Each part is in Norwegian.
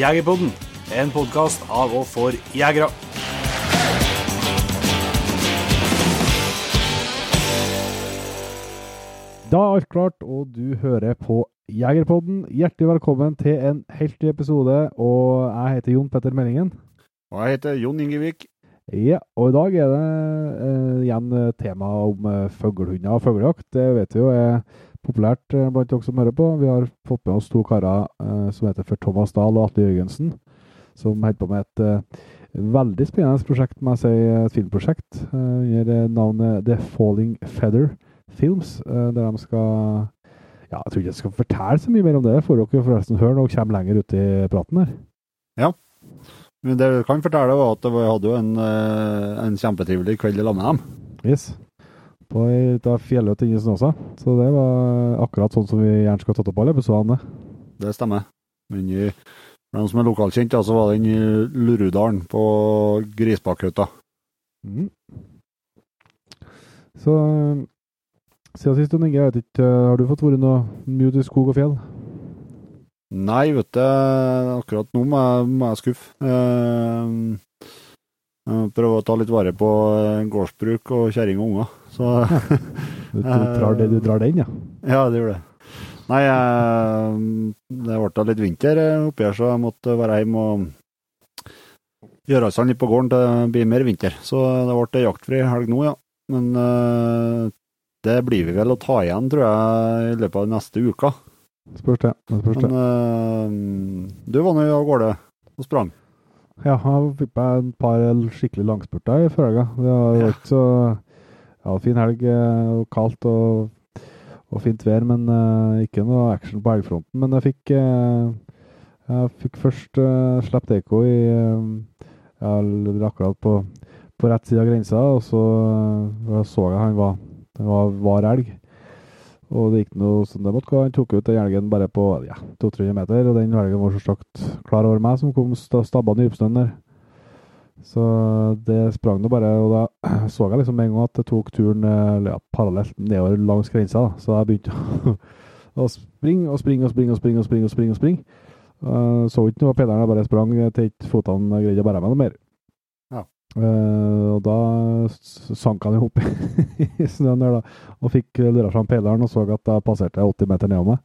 Jegerpodden, en podkast av og for jegere. Da er alt klart, og du hører på Jegerpodden. Hjertelig velkommen til en helt ny episode. Og jeg heter Jon Petter Meldingen. Og jeg heter Jon Ingevik. Ja, og i dag er det eh, igjen tema om eh, fuglehunder og fuglejakt. Det vet vi jo er populært eh, blant dere som hører på. Vi har fått med oss to karer eh, som heter for Thomas Dahl og Atle Jørgensen, som holder på med et eh, veldig spennende prosjekt, må jeg si, et filmprosjekt eh, under navnet The Falling Feather Films, eh, der de skal Ja, jeg tror ikke jeg skal fortelle så mye mer om det, det får dere forresten høre når dere kommer lenger ut i praten her. Ja. Men det vi kan fortelle, var at vi hadde jo en, eh, en kjempetrivelig kveld i lag med dem. Yes. På ei lita inni Snåsa. Så det var akkurat sånn som vi gjerne skulle tatt opp alle episodene. Det stemmer. Men i, for dem som er lokalkjent, så var den i Lurudalen på Grisbakkhytta. Mm. Så siden sist, Inge, jeg vet ikke, har du fått vært noe mye ute i skog og fjell? Nei, vet du, akkurat nå må jeg, må jeg skuffe. Eh, Prøve å ta litt vare på eh, gårdsbruk og kjerring og unger. Så Du, drar, det, du drar den, ja? Ja, det gjør det. Nei, jeg, det ble litt vinter oppi her, så jeg måtte være hjemme og gjøre seg litt på gården til det blir mer vinter. Så det ble jaktfri helg nå, ja. Men eh, det blir vi vel å ta igjen, tror jeg, i løpet av neste uka. Spørs det. Spørs det. Men du var nå av gårde og sprang. Ja, jeg fikk meg et par skikkelig langspurter i forrige gang. Det var ikke så Ja, fin helg eh, og kaldt og, og fint vær, men uh, ikke noe action på helgfronten. Men jeg fikk uh, Jeg fikk først uh, sluppet Eiko i uh, akkurat på, på rett side av grensa, og så så jeg han var, var, var elg. Og det gikk noe som det måtte gå. Han tok ut den elgen bare på ja, 200-300 meter, og den elgen var så sagt klar over meg, som kom stabba i rypestøen der. Så det sprang nå bare, og da så jeg liksom en gang at det tok turen eh, ja, parallelt nedover langs grensa. da. Så jeg begynte å springe og springe og springe og springe og springe. og springe og springe. Uh, så ikke noe av pedalen, jeg bare sprang til ikke føttene greide å bære meg noe mer. Ja. Uh, og da sank han jo opp i snøen der, da, og fikk lura fram pedalen og så at jeg passerte 80 meter nedom meg.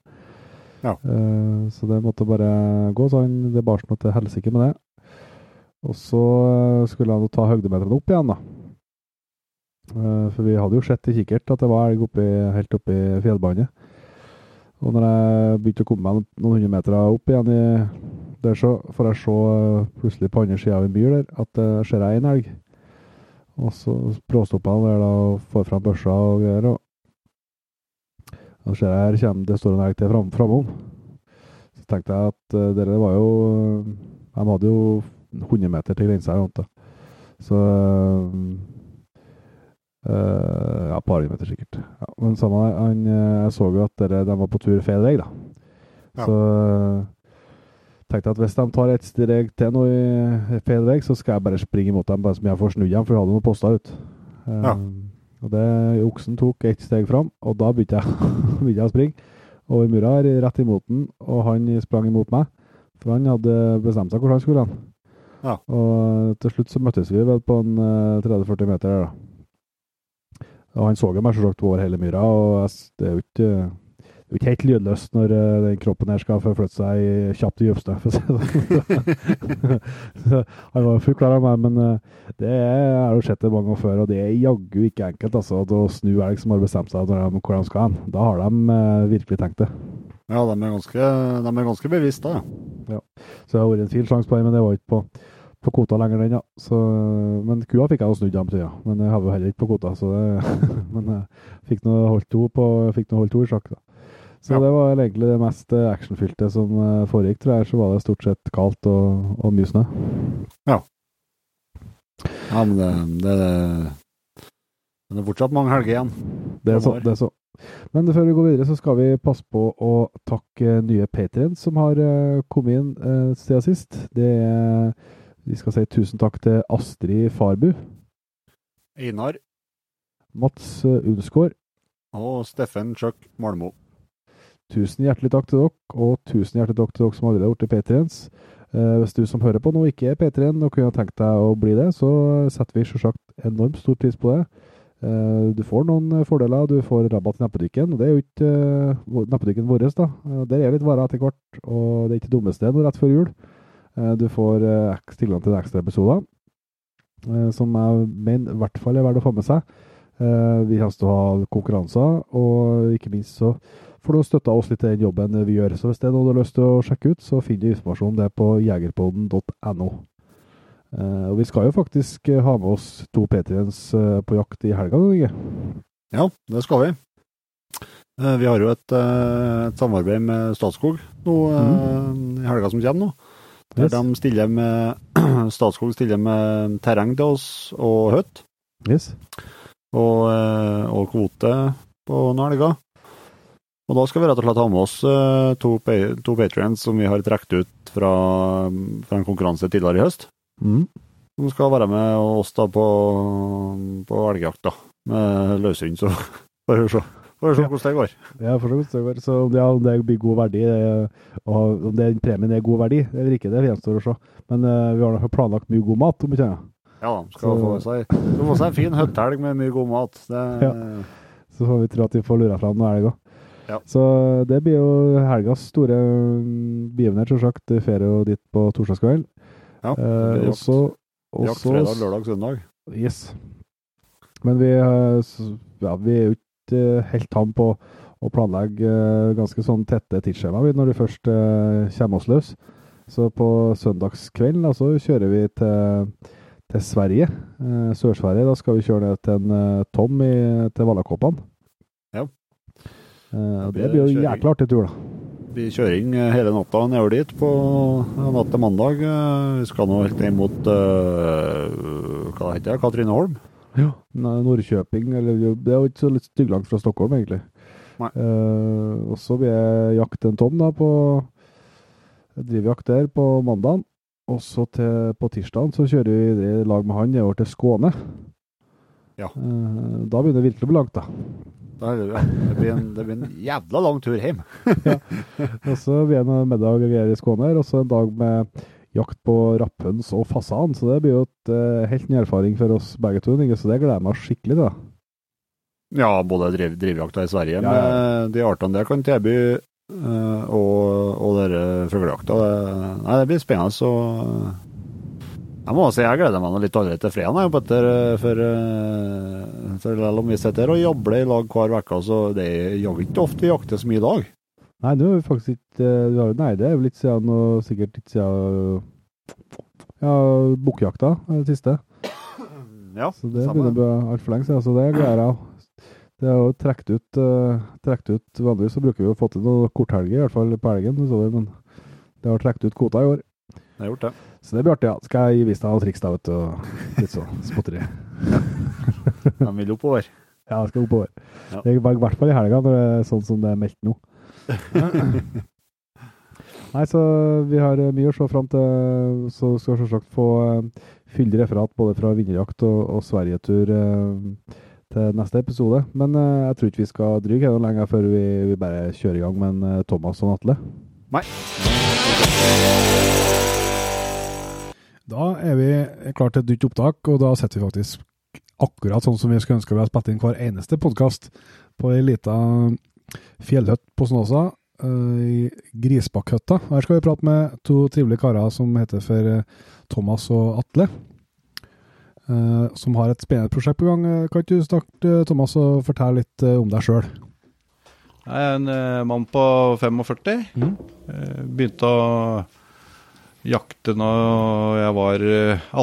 Ja. Uh, så det måtte bare gå, sånn. det bar seg noe til helsike med det. Og så eh, skulle han jo ta høydemeterne opp igjen, da. Eh, For vi hadde jo sett i kikkert at det var elg oppi, helt oppi fjellbandet. Og når jeg begynte å komme meg noen hundre meter opp igjen i der, så får jeg se eh, plutselig på andre sida av en myr der at det ser jeg en elg. Og så bråstopper han der da og får fram børsa og greier. Og så ser jeg her kommer det står en elg til fram, framom. Så tenkte jeg at uh, dere var jo De hadde jo 100 meter til grensa. Så eh, Ja, et par meter sikkert. Ja, men samme han, eh, jeg så jo at dere, de var på tur feil vei, da. Ja. Så tenkte jeg at hvis de tar et steg til nå i feil vei, så skal jeg bare springe imot dem, bare som jeg får snudd dem, for jeg hadde noen poster ut. Ja. Og det, oksen tok ett steg fram, og da begynte jeg, begynte jeg å springe over mura, rett imot den, og han sprang imot meg. For han hadde bestemt seg hvor han skulle hen. Ja. Og til slutt så møttes vi vel på en eh, 30-40 meter der, da. Og han så jo meg selvsagt over hele myra, og det er jo ikke, det er ikke helt lydløst når eh, den kroppen her skal forflytte seg kjapt i dypeste, for å si det sånn. Han var fullt klar av meg, men eh, det er, jeg jo sett det mange ganger før, og det er jaggu ikke enkelt altså, å snu elg som har bestemt seg de, hvor de skal hen. Da har de eh, virkelig tenkt det. Ja, de er ganske, de er ganske bevisste, ja. Så det har vært en fin sjanse på den, men det var ikke på, på kvota lenger den, ja. Så, men kua fikk jeg jo snudd dem til, ja. Men jeg har jo heller ikke på kvota, så det Men jeg fikk nå holdt to på fikk noe holdt to i sjakk, da. Så Ja. det var egentlig det mest eh, actionfylte som eh, foregikk, tror jeg. Så var det stort sett kaldt og, og mye snø. Ja, men det, det, men det er fortsatt mange helger igjen. Det er så. Det er så. Men før vi går videre, så skal vi passe på å takke nye patrients som har eh, kommet inn siden sist. Det er Vi skal si tusen takk til Astrid Farbu, Einar Mats uh, Unsgaard. og Steffen Chuck Malmo. Tusen hjertelig takk til dere, og tusen hjertelig takk til dere som allerede har blitt P3-ens. hvis du som hører på nå ikke er P3-en og kunne tenkt deg å bli det, så setter vi selvsagt enormt stor pris på det. Eh, du får noen fordeler, du får rabatt i nettbutikken. og Det er jo ikke nettbutikken vår, da. Eh, der er litt varer etter hvert, og det er ikke det dummeste nå rett før jul. Eh, du får uh, tilgang til ekstra episoder, eh, som er men, i hvert fall er verdt å få med seg. Eh, vi kommer til å ha konkurranser, og ikke minst så får du støtta oss litt i den jobben vi gjør. Så hvis det er noe du har lyst til å sjekke ut, så finner du informasjon om det på jegerpoden.no. Uh, og vi skal jo faktisk ha med oss to Patriens uh, på jakt i helga, Inge. Ja, det skal vi. vi har jo et, et, samarbeid med Statskog nå, mm. i helga som kommer nå. Yes. de stiller med Statskog stiller med terreng til oss og høtt. Yes. Og, og, kvote på noen helger. Og da skal vi rett og slett ha med oss to, to patrients som vi har trukket ut fra, fra en konkurranse tidligere i høst. Mm. Som skal være med oss da på, på elgjakt, Med løshund, så får vi se. Får se hvordan det går. Ja, får se hvordan det går. Så ja, om det blir god verdi, og om den premien er god verdi, eller ikke, det gjenstår å se. Men uh, vi har planlagt mye god mat, om ikke annet. Ja, de skal få seg, skal få seg en fin høtthelg med mye god mat. Det, ja. Så får vi tro at vi får lura fram noe elg òg. Ja. Så det blir jo helgas store mm, begivenhet, selvsagt. Ferie og dit på torsdagskvelden. Ja, eh, også, jakt fredag, lørdag, søndag. Yes. Men vi, eh, ja, vi er jo ikke helt tam på å planlegge eh, ganske sånn tette tidsskjema når du først uh, kommer oss løs. Så på søndagskvelden så kjører vi til, til Sverige, Sør-Sverige. Da skal vi kjøre ned til en Tom i, til Vallakåpan. Ja. Det blir jo jækla artig tur, da blir kjøring eh, hele natta nedover dit på natt til mandag. Eh, vi skal nå helt ned mot uh, hva heter det, Katrineholm. Ja, Nordkjøping. Eller, det er jo ikke så litt stygglangt fra Stockholm, egentlig. Uh, og så vil jeg jakte en tom da på drivjakt der på mandagen. Og så på tirsdagen så kjører vi i lag med han nedover til Skåne. Ja. Uh, da begynner det virkelig å bli langt, da. Det blir, en, det blir en jævla lang tur hjem. ja. Og så blir det en middag i Skåne, og så en dag med jakt på rapphøns og fasan. Så det blir jo et uh, helt ny erfaring for oss begge to, så det gleder jeg meg skikkelig til. Ja, både driv, drivjakta i Sverige ja, ja. med de artene det kan tilby, uh, og, og dere fuglejakta. Nei, det blir spennende. så jeg må si jeg gleder meg litt allerede til fredag, Petter. For, eh, for selv om vi sitter og jobber i lag hver uke, så det er ikke ofte vi jakter så mye i dag. Nei, nå er vi faktisk ikke eh, Nei, det er jo litt siden og sikkert litt siden ja, bukkjakta, det siste. Ja, så det samme. begynner å bli altfor lenge siden, så det gleder jeg Det er jo trukket ut, uh, ut Vanligvis så bruker vi å få til noen korthelger, i hvert fall på helgen, men det har trukket ut kvota i år. Det har gjort det. Så det blir artig, ja. Skal jeg vise deg noen triks, da, vet du. Litt sånn spotteri. De vil oppover. Ja, de skal oppover. Ja. Det er i hvert fall i helga, når det er sånn som det er meldt nå. Nei, så vi har mye å se fram til. Så skal vi selvsagt få uh, fyldig referat både fra vinnerjakt og, og Sverigetur til neste episode. Men jeg tror ikke vi skal dryge noe lenger før vi, vi, bare kjører i gang med en, Thomas og Atle. Nei. Da er vi klar til et nytt opptak, og da sitter vi faktisk akkurat sånn som vi skulle ønske vi hadde spilt inn hver eneste podkast, på ei lita fjellhytt på Snåsa, uh, i Grisbakkhøtta. Her skal vi prate med to trivelige karer som heter for eh, Thomas og Atle. Uh, som har et spennende prosjekt på gang. Kan ikke du starte, Thomas, og fortelle litt om deg sjøl? Jeg er en mann på 45. Mm. begynte å jakte da jeg var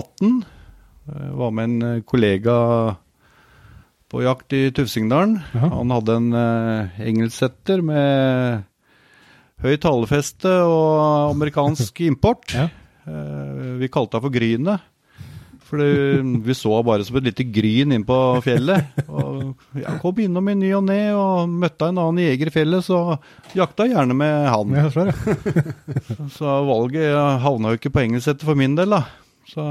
18. Jeg eh, var med en eh, kollega på jakt i Tufsingdalen. Han hadde en uh, engelsetter med høy talefeste og amerikansk import. ja. uh, vi kalte henne for Grynet. For vi så bare som et lite gryn inn på fjellet. Og jeg kom innom i ny og ne og møtte en annen jeger i fjellet, så jakta jeg gjerne med han. Ja, så, så valget havna jo ikke på engelsksetter for min del, da. Så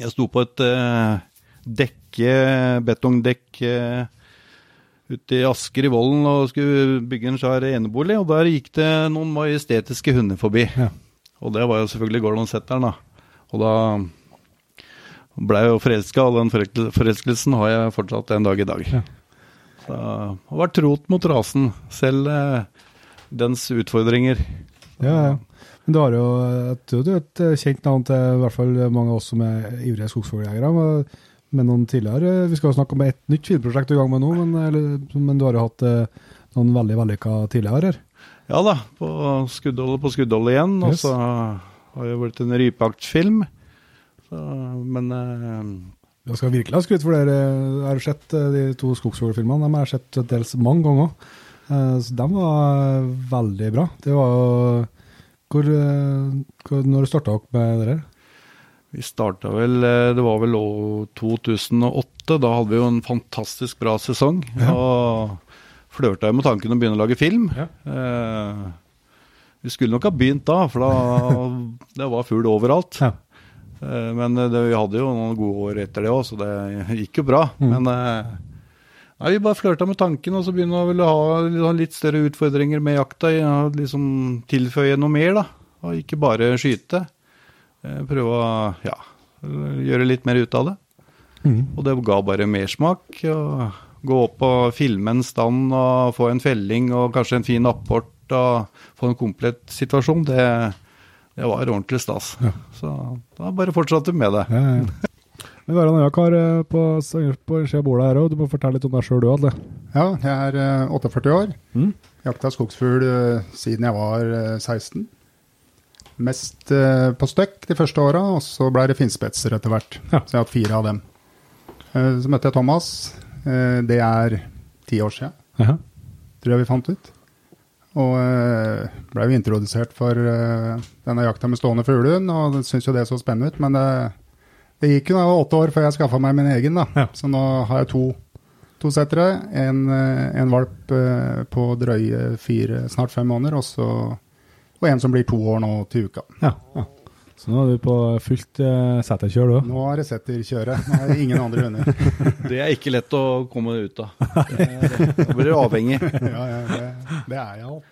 jeg sto på et uh, dekke, betongdekk ute i Asker i Vollen og skulle bygge en svær enebolig, og der gikk det noen majestetiske hunder forbi. Ja. Og det var jo selvfølgelig Gordon Setteren, da. Og da ble jeg jo forelska, og den forelskelsen har jeg fortsatt en dag i dag. Ja. Så har vært trot mot rasen, selv eh, dens utfordringer. Ja, ja. Men du har jo et, du er et eh, kjent navn til i hvert fall mange av oss som er ivrige skogsfugljegere. Med, noen tidligere Vi skal jo snakke om et nytt filmprosjekt du er i gang med nå, men, eller, men du har jo hatt eh, noen veldig vellykka tidligere her. Ja da, på skuddholdet på skuddholdet igjen. Og Yes. så har det vært en rypeaktfilm. Men eh, Jeg skal virkelig ha skryt for dere. Jeg har sett eh, de to skogsfuglfilmene. De har jeg sett dels mange ganger. Eh, Så de var veldig bra. Det var jo hvor, eh, hvor, Når starta dere med det her? Vi starta vel eh, Det var vel 2008. Da hadde vi jo en fantastisk bra sesong. Ja. Og flørta jo med tanken om å begynne å lage film. Ja. Eh, vi skulle nok ha begynt da, for da det var fugl overalt. Ja. Eh, men det, vi hadde jo noen gode år etter det òg, så det gikk jo bra. Mm. Men eh, nei, vi bare flørta med tanken, og så begynner vi å ha sånn litt større utfordringer med jakta. Ja, liksom tilføye noe mer, da. Og ikke bare skyte. Eh, prøve å ja, gjøre litt mer ut av det. Mm. Og det ga bare mersmak. Gå opp og filme en stand og få en felling og kanskje en fin apport og få en komplett situasjon, det, det var ordentlig stas. Ja. Så da bare fortsatte vi med det. Ja, ja. Men vi har en annen kar eh, på, på en bordet her òg. Du må fortelle litt om deg sjøl, du, Adle. Ja, jeg er eh, 48 år. Mm. Jakta skogsfugl siden jeg var eh, 16. Mest uh, på støkk de første åra, og så ble det finspetser etter hvert. Ja. Så jeg har hatt fire av dem. Uh, Så møtte jeg Thomas. Uh, Det er ti år siden, Jaha. tror jeg vi fant ut. Og eh, ble jo introdusert for denne jakta med stående fuglehund, og syntes jo det så spennende ut. Men det, gikk jo da åtte år før jeg skaffa meg min egen, da. Ja. Så nå har jeg to, to settere. En, en valp på drøye fire, snart fem måneder, og, så, og en som blir to år nå til uka. Ja. ja. Så nå er du på fullt uh, seterkjør, du òg. Nå er det seterkjøret. Nå er det ingen andre hunder. Det er ikke lett å komme ut av. Er- Da blir du avhengig. Ja, ja, det, det er jeg alt.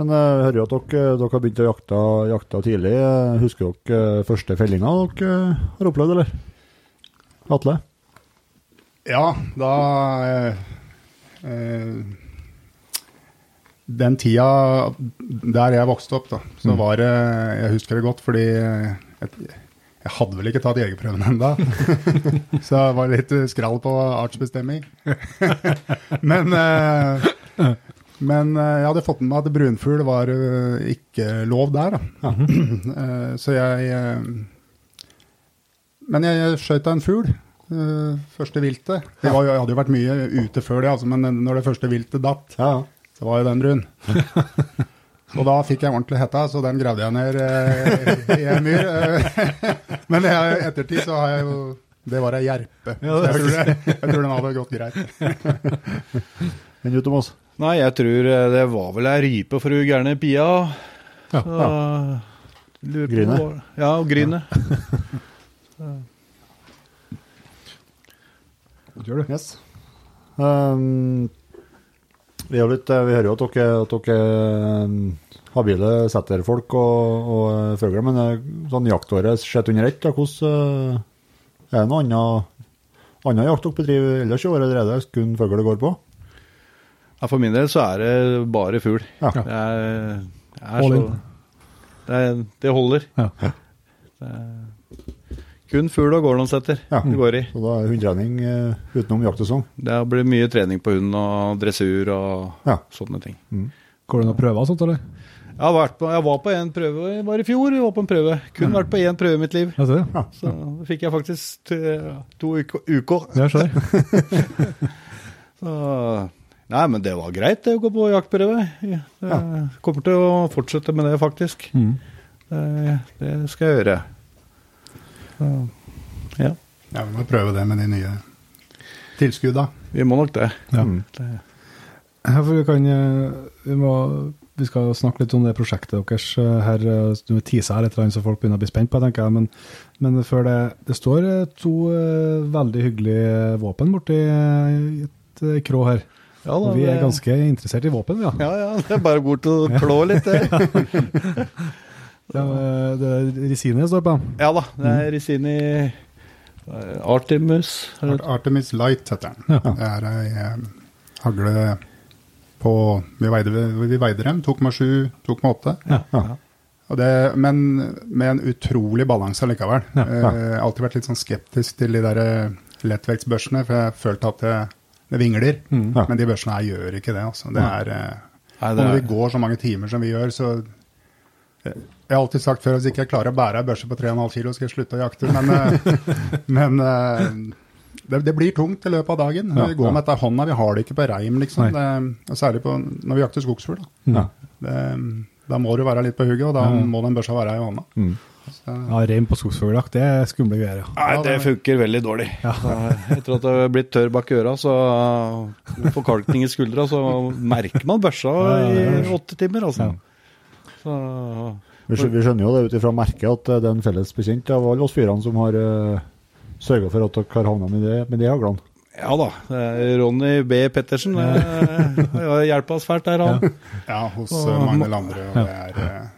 Men jeg hører jo at dere, dere har begynt å jakte, jakte tidlig. Husker dere eh, første fellinga dere eh, har opplevd, eller? Atle? Ja, da eh, eh, Den tida der jeg vokste opp, da, så var det Jeg husker det godt fordi jeg, jeg hadde vel ikke tatt jegerprøven ennå. så jeg var litt skrall på artsbestemming. men eh, men eh, jeg hadde fått med meg at brunfugl var eh, ikke lov der, da. Eh, så jeg Men jeg, skjøt en fugl. første viltet. Jeg hadde jo vært mye ute før det, altså, men når det første viltet datt, Ja, så var jo den brun. Og da fikk jeg ordentlig hetta, så den gravde jeg ned eh, i en myr. Men i ettertid så har jeg jo Det var ei jerpe. Ja, jeg, tror det, jeg tror den hadde gått greit. Men du, Thomas? Nei, jeg tror eh, det var vel ei rype for hun gærne Pia. Ja, ja. Gryne. Ja, og Gryne. Gjør du? Yes. Um, vi, har litt, eh, vi hører jo at dere, at dere um, habile setterfolk og, og eh, fugler, men eh, sånn jaktåret sett under ett, hvordan eh, Er det noe annet, annet jakt dere bedriver ellers i året, eller er det kun fugl det går på? Ja, for min del så er det bare fugl. Ja. Det er, det er så det, det holder. Ja. Det er kun fugl og gårdlandsetter Ja. det går i. Så da er hundetrening uh, utenom jaktsesong. Det blir mye trening på hund og dressur og Ja. sånne ting. Går det noen prøver og sånt, eller? Jeg, har vært på, jeg var på en prøve jeg var i fjor. Jeg var på en prøve. Kun vært på én prøve i mitt liv. Ja, ser Ja. Så da fikk jeg faktisk to uker. Jeg. Så, nei, men det var greit det å gå på jaktprøve. Jeg kommer til å fortsette med det, faktisk. Mm. Det, det skal jeg gjøre. Så, ja, Ja, Vi må prøve det med de nye tilskudda. vi må nok det. Ja. Mm. det. Ja, for vi kan eh, vi, må, vi skal snakke litt om det prosjektet deres eh, her. eh, Du teaser her litt, så folk begynner å bli spent på, tenker jeg. Men, men før det Det står to veldig hyggelige våpen borti et krå her. Ja, da, Og vi er ganske interessert i våpen, ja. Ja, ja, det er bare å gå klå litt, det. Ja, det er Risini det står på. Ja da, det er Risini Artemis. Artemus. er det- Artemis Light heter den. Ja. Det er ei eh, hagle på Vi veide, vi veide dem. Tok med sju, tok med åtte. Ja. Og det, men med en utrolig balanse likevel. Ja, Eh, Jeg har alltid vært litt sånn skeptisk til de der eh, lettvektsbørsene, for jeg følte at det, det vingler. Mm. Ja. Men de børsene her gjør ikke det. Altså. Det er, eh, Nei, det når er, vi går så mange timer som vi gjør, så eh, Jeg har alltid sagt før at hvis ikke jeg klarer å bære ei børse på 3,5 kilo, skal jeg slutte å jakte. Men, eh, men eh, det, det blir tungt i løpet av dagen. Ja, vi går ja. med dette i hånda, vi har det ikke på reim, liksom. Det, og særlig på, når vi jakter skogsfugl. Da. Ja. Da må du være litt på hugget, og da Ja. må den børsa være i hånda. Mm. Så, Ja, Reim på skogsfugljakt, det er skumle greier. ja. Nei, det funker veldig dårlig. Ja. Etter at det har blitt tørr bak øra, så forkalkning i skuldra, så merker man børsa i åtte timer, altså. Ja. Så, Vi, skjønner jo det ut ifra merket at eh, det er en felles bekjent av alle oss fyrene som har uh, sørga for at dere har havna med, det- med de haglene. ja da. er Ronny B. Pettersen eh, har hjulpet oss fælt der, han. ja, hos Og- mange andre. Og det er eh,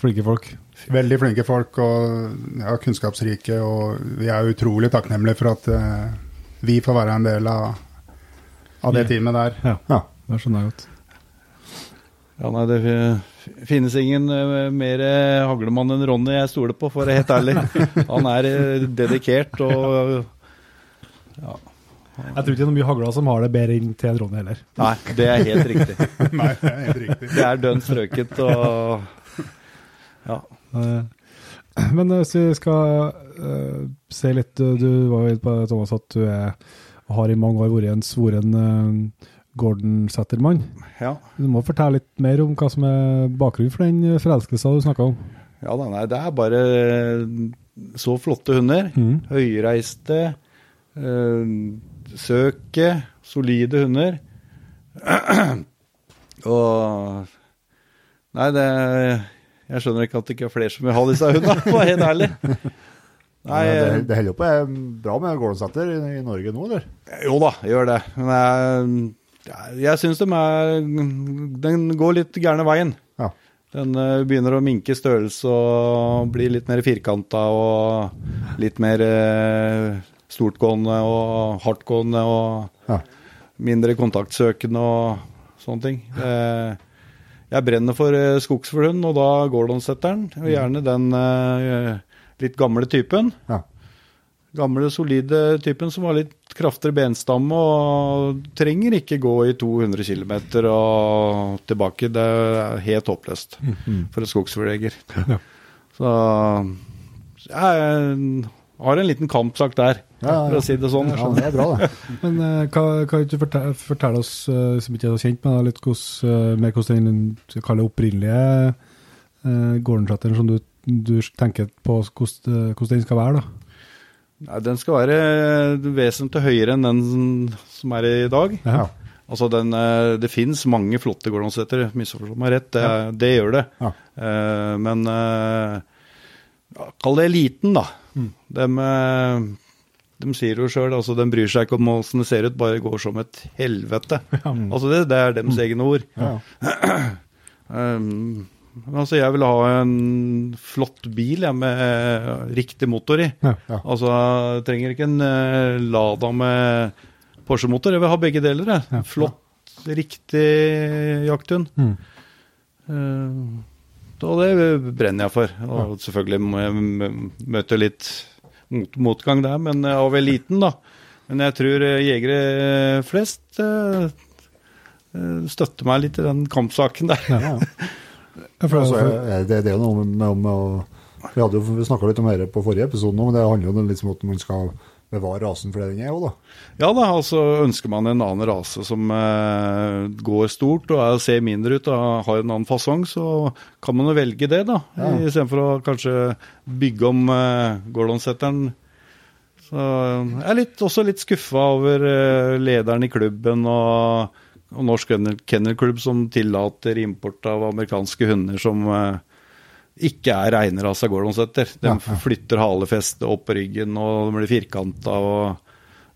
Flinke folk. veldig flinke folk og ja, kunnskapsrike. Og vi er utrolig takknemlige for at eh, vi får være en del av, av det teamet der. Ja, Ja. det skjønner jeg godt. Ja, nei, Det finnes ingen eh, mer haglemann enn Ronny jeg stoler på, for å være helt ærlig. Han er eh, dedikert og ja. Jeg tror ikke det er noen mye hagler som har det bedre inn til en Ronny heller. Nei, det er helt riktig. Nei, det er helt riktig. Det er dønn strøket og Ja. Eh, Men hvis vi skal se litt Du var jo inne på Thomas, at du er, har i mange år vært en svoren uh, Gordon-settermann. ja. Du må fortelle litt mer om hva som er bakgrunnen for den forelskelsen du snakka om. Ja da, nei, det er bare så flotte hunder. Mm. Høyreiste, øh, søke, solide hunder. Og Nei, det Jeg skjønner ikke at det ikke er flere som vil ha disse hundene, for å være helt ærlig. Nei, det, eh, det holder jo på er bra med gårdsetter i, i Norge nå, eller? jo da, gjør det. Men jeg, jeg, syns de er Den går litt gærne veien. Ja. Den eh, begynner å minke størrelse og bli litt mer firkanta og litt mer eh, stortgående og hardtgående og Ja. mindre kontaktsøkende og sånne ting. Eh, jeg brenner for skogsfuglhund, og da Gordon-setteren. Og gjerne den litt gamle typen. Ja. Gamle, solide typen som har litt kraftigere benstamme og trenger ikke gå i 200 km og tilbake. Det er helt håpløst for en skogsfugljeger. Ja. Så jeg har en liten kampsak der, Ja, ja, for å si det sånn. ja, det er bra, det. Men uh, hva, kan du fortelle, fortelle oss, eh, som ikke er kjent med det, litt hvordan, eh, mer hvordan den opprinnelige uh, Gordon-setteren som du, du tenker på hvordan, eh, hvordan den skal være? da? Nei, den skal være vesentlig høyere enn den som er i dag. Ja. Altså den, eh, Det finnes mange flotte Gordonsetter, misforstå meg rett, det, det gjør det. Ja. Uh, men uh, ja, kall det eliten, da. De, de sier jo sjøl altså, de bryr seg ikke om åssen det ser ut, bare går som et helvete. Altså det, det er deres egne ord. Ja. Um, altså jeg vil ha en flott bil jeg, med riktig motor i. Ja. Ja. Altså jeg trenger ikke en eh, Lada med Porsche-motor, jeg vil ha begge deler. Jeg. Ja. Flott, riktig jakthund. Mm. Uh, og det brenner jeg for. Og selvfølgelig må jeg møte litt mot, motgang der, men vel liten da. Men jeg tror eh, jegere flest eh, eh, støtter meg litt i den kampsaken der. Ja. Ja, Altså, det, det er jo noe med, med, å Vi hadde jo snakka litt om dette på forrige episode, men det handler jo litt om at man skal bevare rasen for det den er òg, da. Ja da, altså ønsker man en annen rase som eh, går stort og er, ser mindre ut og har en annen fasong, så kan man jo velge det, da. Ja. Istedenfor å kanskje bygge om eh, Gordonsetteren. Så jeg er litt, også litt skuffa over eh, lederen i klubben og, og Norsk Kennelklubb som tillater import av amerikanske hunder som eh, ikke er reine rase Gordonsetter. De flytter halefestet opp på ryggen og de blir firkanta og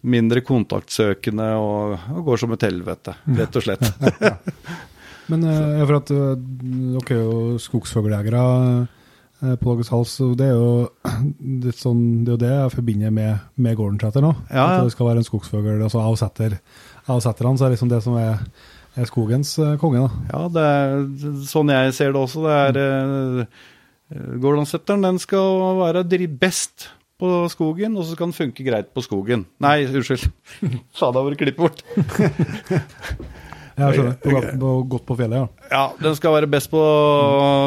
mindre kontaktsøkende og, og går som et helvete, rett og slett. Men eh, for at eh, dere er jo skogsfugljegere eh, på deres hals, og det er jo litt sånn, det er jo det jeg forbinder med, med nå. At det skal være en skogsfugl. Altså avsetter, avsetterne, så er liksom det som er, er skogens eh, konge, da. Ja, det er sånn jeg ser det også. Det er eh, Gordonsetteren, den skal være best på skogen, og så skal den funke greit på skogen. Nei, unnskyld. Sa det over klippet bort. Jeg skjønner. På, på, godt på fjellet, ja. Ja, den skal være best på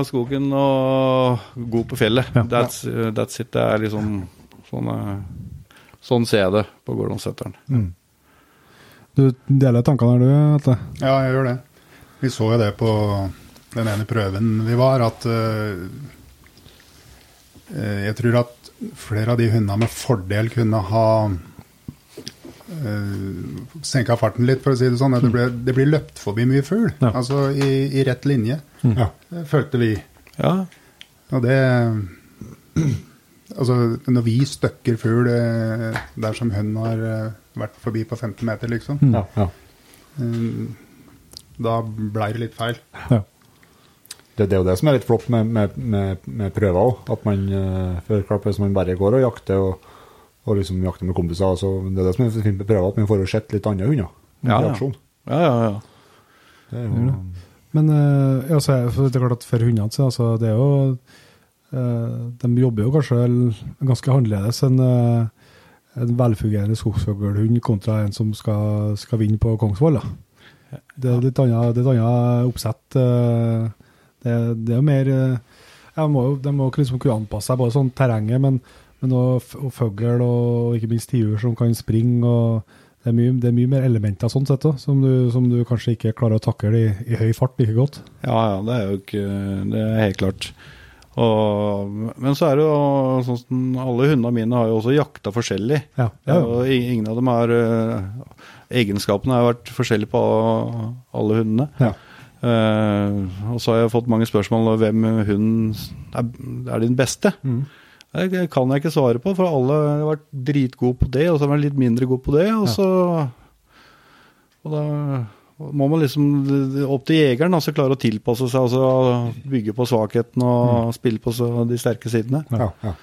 skogen og god på fjellet. Ja. That's, that's it. Det er liksom sånn eh, Sånn ser jeg det på Gordonsetteren. Du deler tankene her, du, Atle? Ja, jeg gjør det. Vi så jo det på den ene prøven vi var, at eh, eh, Jeg tror at flere av de hundene med fordel kunne ha uh, senka farten litt, for å si det sånn. Det, ble, det blir løpt forbi mye fugl. Ja. Altså i, i rett linje, Ja. Det følte vi. Ja, Og det Altså, når vi støkker fugl eh, der som hun har eh, vært forbi på 15 meter, liksom, Ja, ja. eh, da blei det litt feil. Ja. Det, det er jo det som er litt flott med, med, med, med prøver òg. At man eh, for klart, Hvis man bare går og jakter og, og liksom jakter med kompiser så Det er det som er fint med prøver, at man får sett litt andre hunder. Ja, ja. ja, ja. ja. Det er jo, Men eh, ja, så er, for det er klart at for hundene så altså, det er jo eh, De jobber jo kanskje ganske annerledes enn eh, en velfungerende skogsfuglhund kontra en som skal, skal vinne på Kongsvoll. Da. Det er litt annet, oppsett. eh, det, det er mer eh, må jo, De må liksom kunne anpasse seg både sånn terrenget, men, men også, og fugl og ikke minst tiur som kan springe. og det er, mye, det er mye mer elementer sånn sett da, som, du, som du kanskje ikke klarer å takle i, i høy fart like godt. Ja, ja, det er jo ikke Det er helt klart. Og, men så er det jo sånn som alle hundene mine har jo også jakta forskjellig. Ja, ja, ja. Og ingen av dem har eh, Egenskapene har vært forskjellige på alle hundene. Ja. Eh, og så har jeg fått mange spørsmål om hvem hund er, er din beste. Mm. Det kan jeg ikke svare på, for alle har vært dritgode på det, og så har de vært litt mindre gode på det. Og så Og da må man liksom opp til jegeren, altså klare å tilpasse seg, altså bygge på svakheten og spille på så de sterke sidene. ja, ja.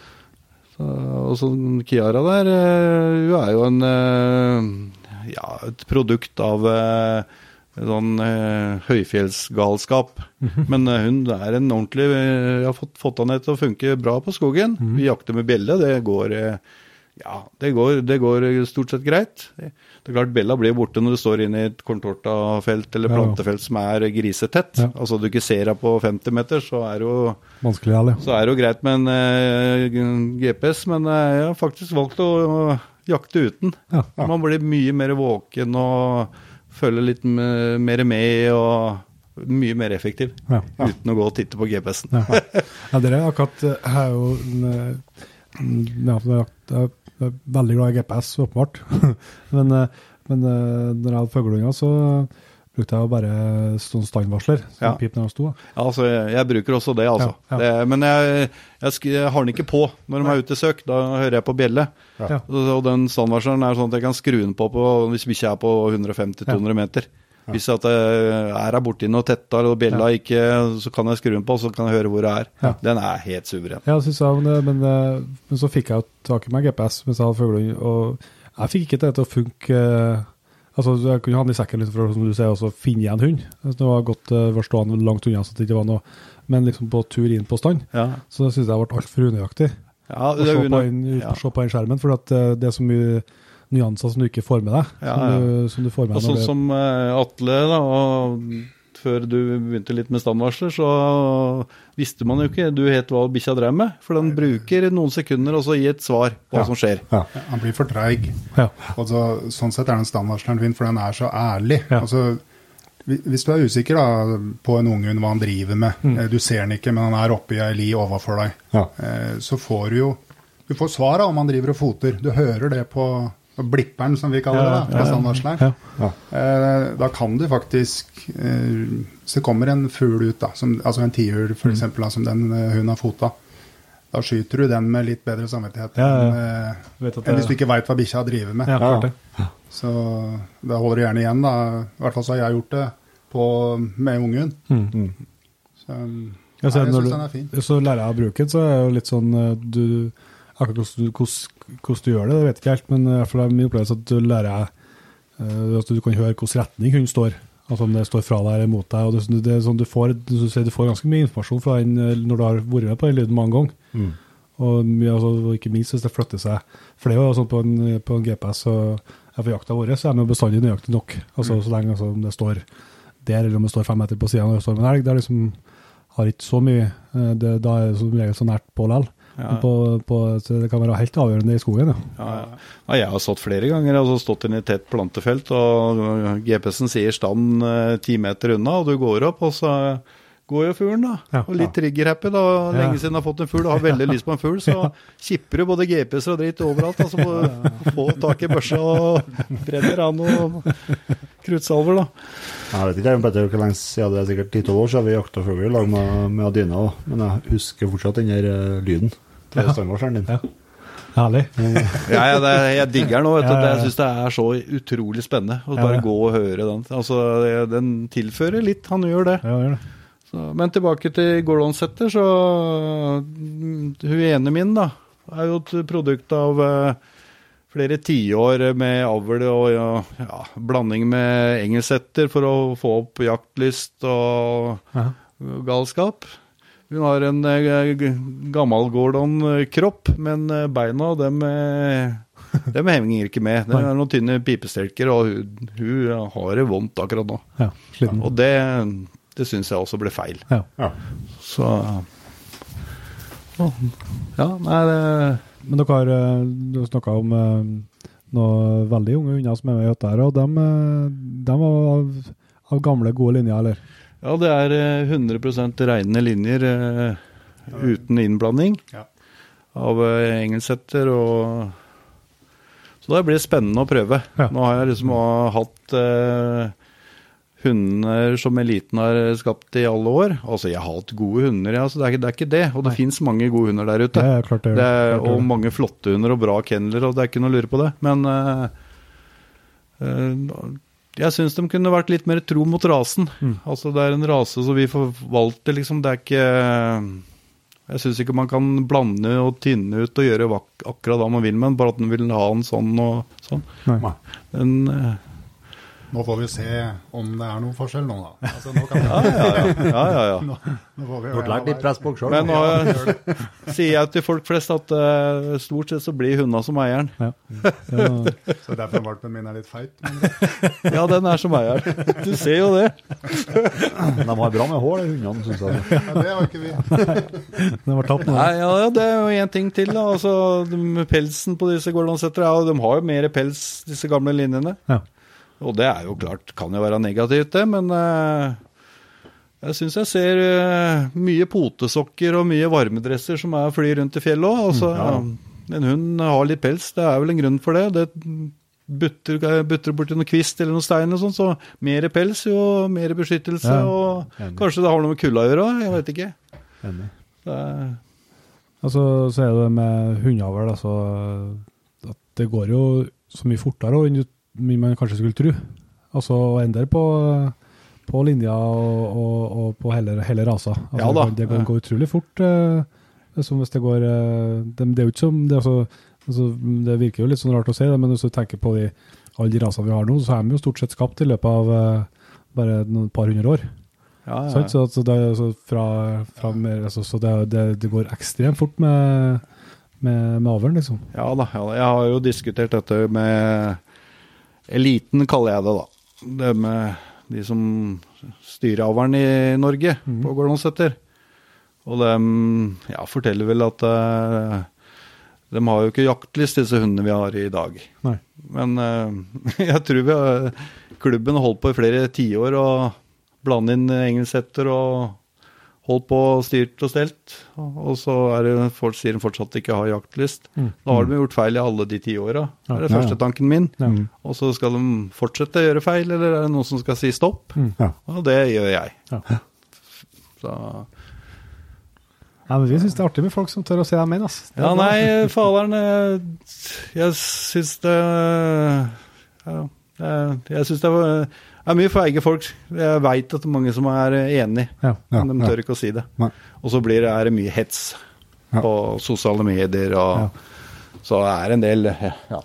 Så, og så Kiara der, eh, hun er jo en eh, ja, et produkt av eh, sånn høyfjellsgalskap. Men eh, hun er en ordentlig Jeg har fått, fått henne til å funke bra på skogen. Vi jakter med bjelle. Det går ja, det går, det går stort sett greit. Det er klart Bella blir borte når du står inne i et kontortafelt eller Ja, ja. plantefelt som er grisetett. Ja. Altså du ikke ser henne på 50 meter, så er det jo så er det jo greit med en uh, GPS, men uh, jeg har faktisk valgt å uh, jakte uten. Ja. Man blir mye mer våken og følger litt mer med og mye mer effektiv. Ja. Uten å gå og titte på GPS-en. Ja. ja, dere er akkurat her er jo eh, ja, jeg er veldig glad i GPS, åpenbart. men eh, men eh, når jeg hadde fugleunger, så brukte jeg jo bare sånn standvarsler. Ja. pip når de sto. Ja, altså, jeg, jeg bruker også det, altså. Ja, ja. Det, men jeg, jeg, jeg har den ikke på når de er ute i søk. Da hører jeg på bjelle. Ja. Og, og den standvarsleren er sånn at jeg kan skru den på, på hvis bikkja er på 150-200 meter. Hvis at jeg er her borti noe tetta eller bjella ikke, så kan jeg skru den på, så kan jeg høre hvor jeg er. Den er helt suveren. Ja, synes jeg, men, men, eh, men så fikk jeg tak i meg GPS mens jeg hadde fuglehund, og jeg fikk ikke det til å funke eh, Altså, Jeg kunne ha den i sekken litt for som du sier, også finne igjen hund. Altså, Det var godt uh, var stående langt unna, så det ikke var noe Men liksom på tur inn på stand, Ja, så syns jeg det ble altfor unøyaktig. ja Å det se på, unø- ja. se på den skjermen, for at uh, det er så mye nyanser som du ikke får med deg. Ja, som. Du, som du får med Og deg. sånn som eh, Atle, da, og før du begynte litt med standvarsler, så visste man jo ikke du helt hva bikkja drev med. For den bruker noen sekunder og så gi et svar på hva Ja. som skjer. Ja, han blir for treig. ja. Og sånn sett er den standvarsleren fin, for den er så ærlig. Ja. Altså, hvis du er usikker da, på en unghund, hva han driver med, Mm. eh, du ser den ikke, men han er oppi ei li overfor deg, Ja. eh, så får du jo Du får svar da, om han driver og foter. Du hører det på blipperen, som vi kaller det, da, fra. Ja. Eh, da kan du faktisk eh, Så kommer en fugl ut, da, som, altså en tiur Mm. f.eks., eksempel, som den eh, hunden har fota. Da skyter du den med litt bedre samvittighet Ja, ja. enn eh, enn hvis du ikke veit hva bikkja driver med. Ja, det. Så da holder du gjerne igjen, da. I hvert fall så har jeg gjort det på, med ungen. Mm. Så, Ja, så nei, jeg syns den er fin. Så lærer jeg å bruke den, så er det jo litt sånn eh, du, Akkurat hvordan du, hvordan, hvordan du gjør det, det vet jeg ikke helt, men i hvert fall er min opplevelse at du lærer eh, at du kan høre hvilken retning hunden står. Altså om det står fra deg eller mot deg. og det, det er sånn du, får, du, du får ganske mye informasjon fra den eh, når du har vært med på den lyden mange ganger. Mm. Og, altså, og ikke minst hvis det flytter seg. For det er jo sånn på en, på en GPS og for jakta vår, så er den bestandig nøyaktig nok. Altså Så lenge altså, om det står der, eller om det står fem meter på sida når det står en elg, det er liksom har ikke så mye eh, det, Da er det som regel så nært på likevel. Ja. På, på, så det kan være helt avgjørende i skogen. Ja. Ja, ja. Jeg har stått flere ganger. Altså stått inne i tett plantefelt, og GPS-en sier stand eh, ti meter unna, og du går opp, og så går jo fuglen, da. Og litt trigger-happy. da, Lenge siden jeg har fått en fugl og har veldig lyst på en fugl, så kipper du både GPS-er og dritt overalt. altså må Få tak i børsa og brenner av noen kruttsalver, da. Jeg vet ikke Petter, hvor lenge siden det er sikkert 10-12 år siden vi jakta fugl i lag med, med Adina, men jeg husker fortsatt den der eh, lyden til er stangvarsleren din. Ja. Herlig. Ja, ja, det, jeg digger den ja. Jeg syns det er så utrolig spennende å bare ja. gå og høre den. Altså, Den tilfører litt, han gjør det. Ja, gjør det. Så, men tilbake til Gordon-setter, så mm, Hun ene min, da, er jo et produkt av eh, flere tiår med avl og ja, ja, blanding med engelsetter for å få opp jaktlyst og Ja. galskap. Hun har en eh, gammel Gordon-kropp, men eh, beina, dem, eh, dem henger ikke med. Det er noen tynne pipestelker, og hun, hun har det vondt akkurat nå. ja. Sliten. Og det, det syns jeg også ble feil. Ja. Ja. Så Ja, nei det Men dere har du snakka om eh, noen veldig unge hunder som er med i hytta her, og de, var av, av gamle, gode linjer, eller? Ja, det er eh, 100% reine linjer eh, uten innblanding Ja. av eh, engelsetter og Så det blir spennende å prøve. Ja. Nå har jeg liksom hatt eh, hunder som eliten har skapt i alle år. Altså, jeg har hatt gode hunder, ja, så det er ikke det. Er ikke det. Og det fins mange gode hunder der ute. Det er klart det. Det er, klart det. og mange flotte hunder og bra kennelere, og det er ikke noe å lure på det. Men uh, uh, jeg syns de kunne vært litt mer tro mot rasen. Mm. Altså Det er en rase som vi forvalter, liksom. Det er ikke Jeg syns ikke man kan blande og tynne ut og gjøre akkurat hva man vil med den, bare at den vil ha en sånn og sånn. Nei. Den, eh, Nå får vi se om det er noen forskjell nå, da. Altså, nå kan vi, ja, ja, ja. ja, ja, ja. Nå, nå får vi har lært litt press på deg sjøl. Men nå ja, sier jeg til folk flest at uh, stort sett så blir hundene som eieren. Ja. Ja, Så derfor valpen min er litt feit. Men Ja, den er som eieren. Du ser jo det. De har bra med hår, de hundene, syns jeg. ja, det har ikke vi. det var tapt nå. Nei, ja, det er jo én ting til. da. Altså, de, pelsen på disse Gordon-settere, ja, de har jo mer pels, disse gamle linjene. Ja. Og det er jo klart, kan jo være negativt, det, men eh, jeg syns jeg ser eh, mye potesokker og mye varmedresser som er flyr rundt i fjellet òg. Altså, En hund har litt pels, det er vel en grunn for det. Det butter, butter borti noen kvist eller noen stein og sånn, så mer pels, jo mer beskyttelse. Ja, og enig. kanskje det har noe med kulda å gjøre, jeg vet ikke. Enig. Er, Altså, så er det med hundeavl, altså at det går jo så mye fortere enn du- mye man kanskje skulle tro. Altså å endre på, på linja og, og, og på hele, hele rasa. Altså, Ja. Det, kan- det kan gå utrolig fort. Uh, som hvis det går uh, det, det er jo ikke som det, altså, altså, det virker jo litt sånn rart å si det, men hvis du tenker på de, alle de rasene vi har nå, så er de jo stort sett skapt i løpet av uh, bare noen par hundre år. ja, ja. Så, altså, det, altså, fra, fra mer, altså, så det, det, det går ekstremt fort med, med, med avlen, liksom. Ja da, ja da. Jeg har jo diskutert dette med eliten, kaller jeg det da. Det med de som styrer avlen i Norge mm. på Gårdåseter. Og de ja, forteller vel at eh, de har jo ikke jaktlyst, disse hundene vi har i dag. Nei. Men eh, jeg tror vi har, klubben har holdt på i flere tiår og blande inn engelsetter og holdt på og styrt og stelt. Og så er det folk sier de fortsatt ikke har jaktlyst. Mm. Da har de gjort feil i alle de ti åra. Det er det Ja, første tanken min. Ja. Og så skal de fortsette å gjøre feil, eller er det noen som skal si stopp? Mm. Ja. Og det gjør jeg. Ja. Så Ja, men vi syns det er artig med folk som tør å si dem inn, Altså. Er Ja, nei, faderen eh, Jeg syns det Ja, jeg, jeg syns det var, Det er mye feige folk. Jeg veit at det er mange som er enig, Ja. Ja, men de tør ikke å si det. Nei. Og så blir det, er det mye hets Ja. på sosiale medier, og Ja. så er det en del Ja.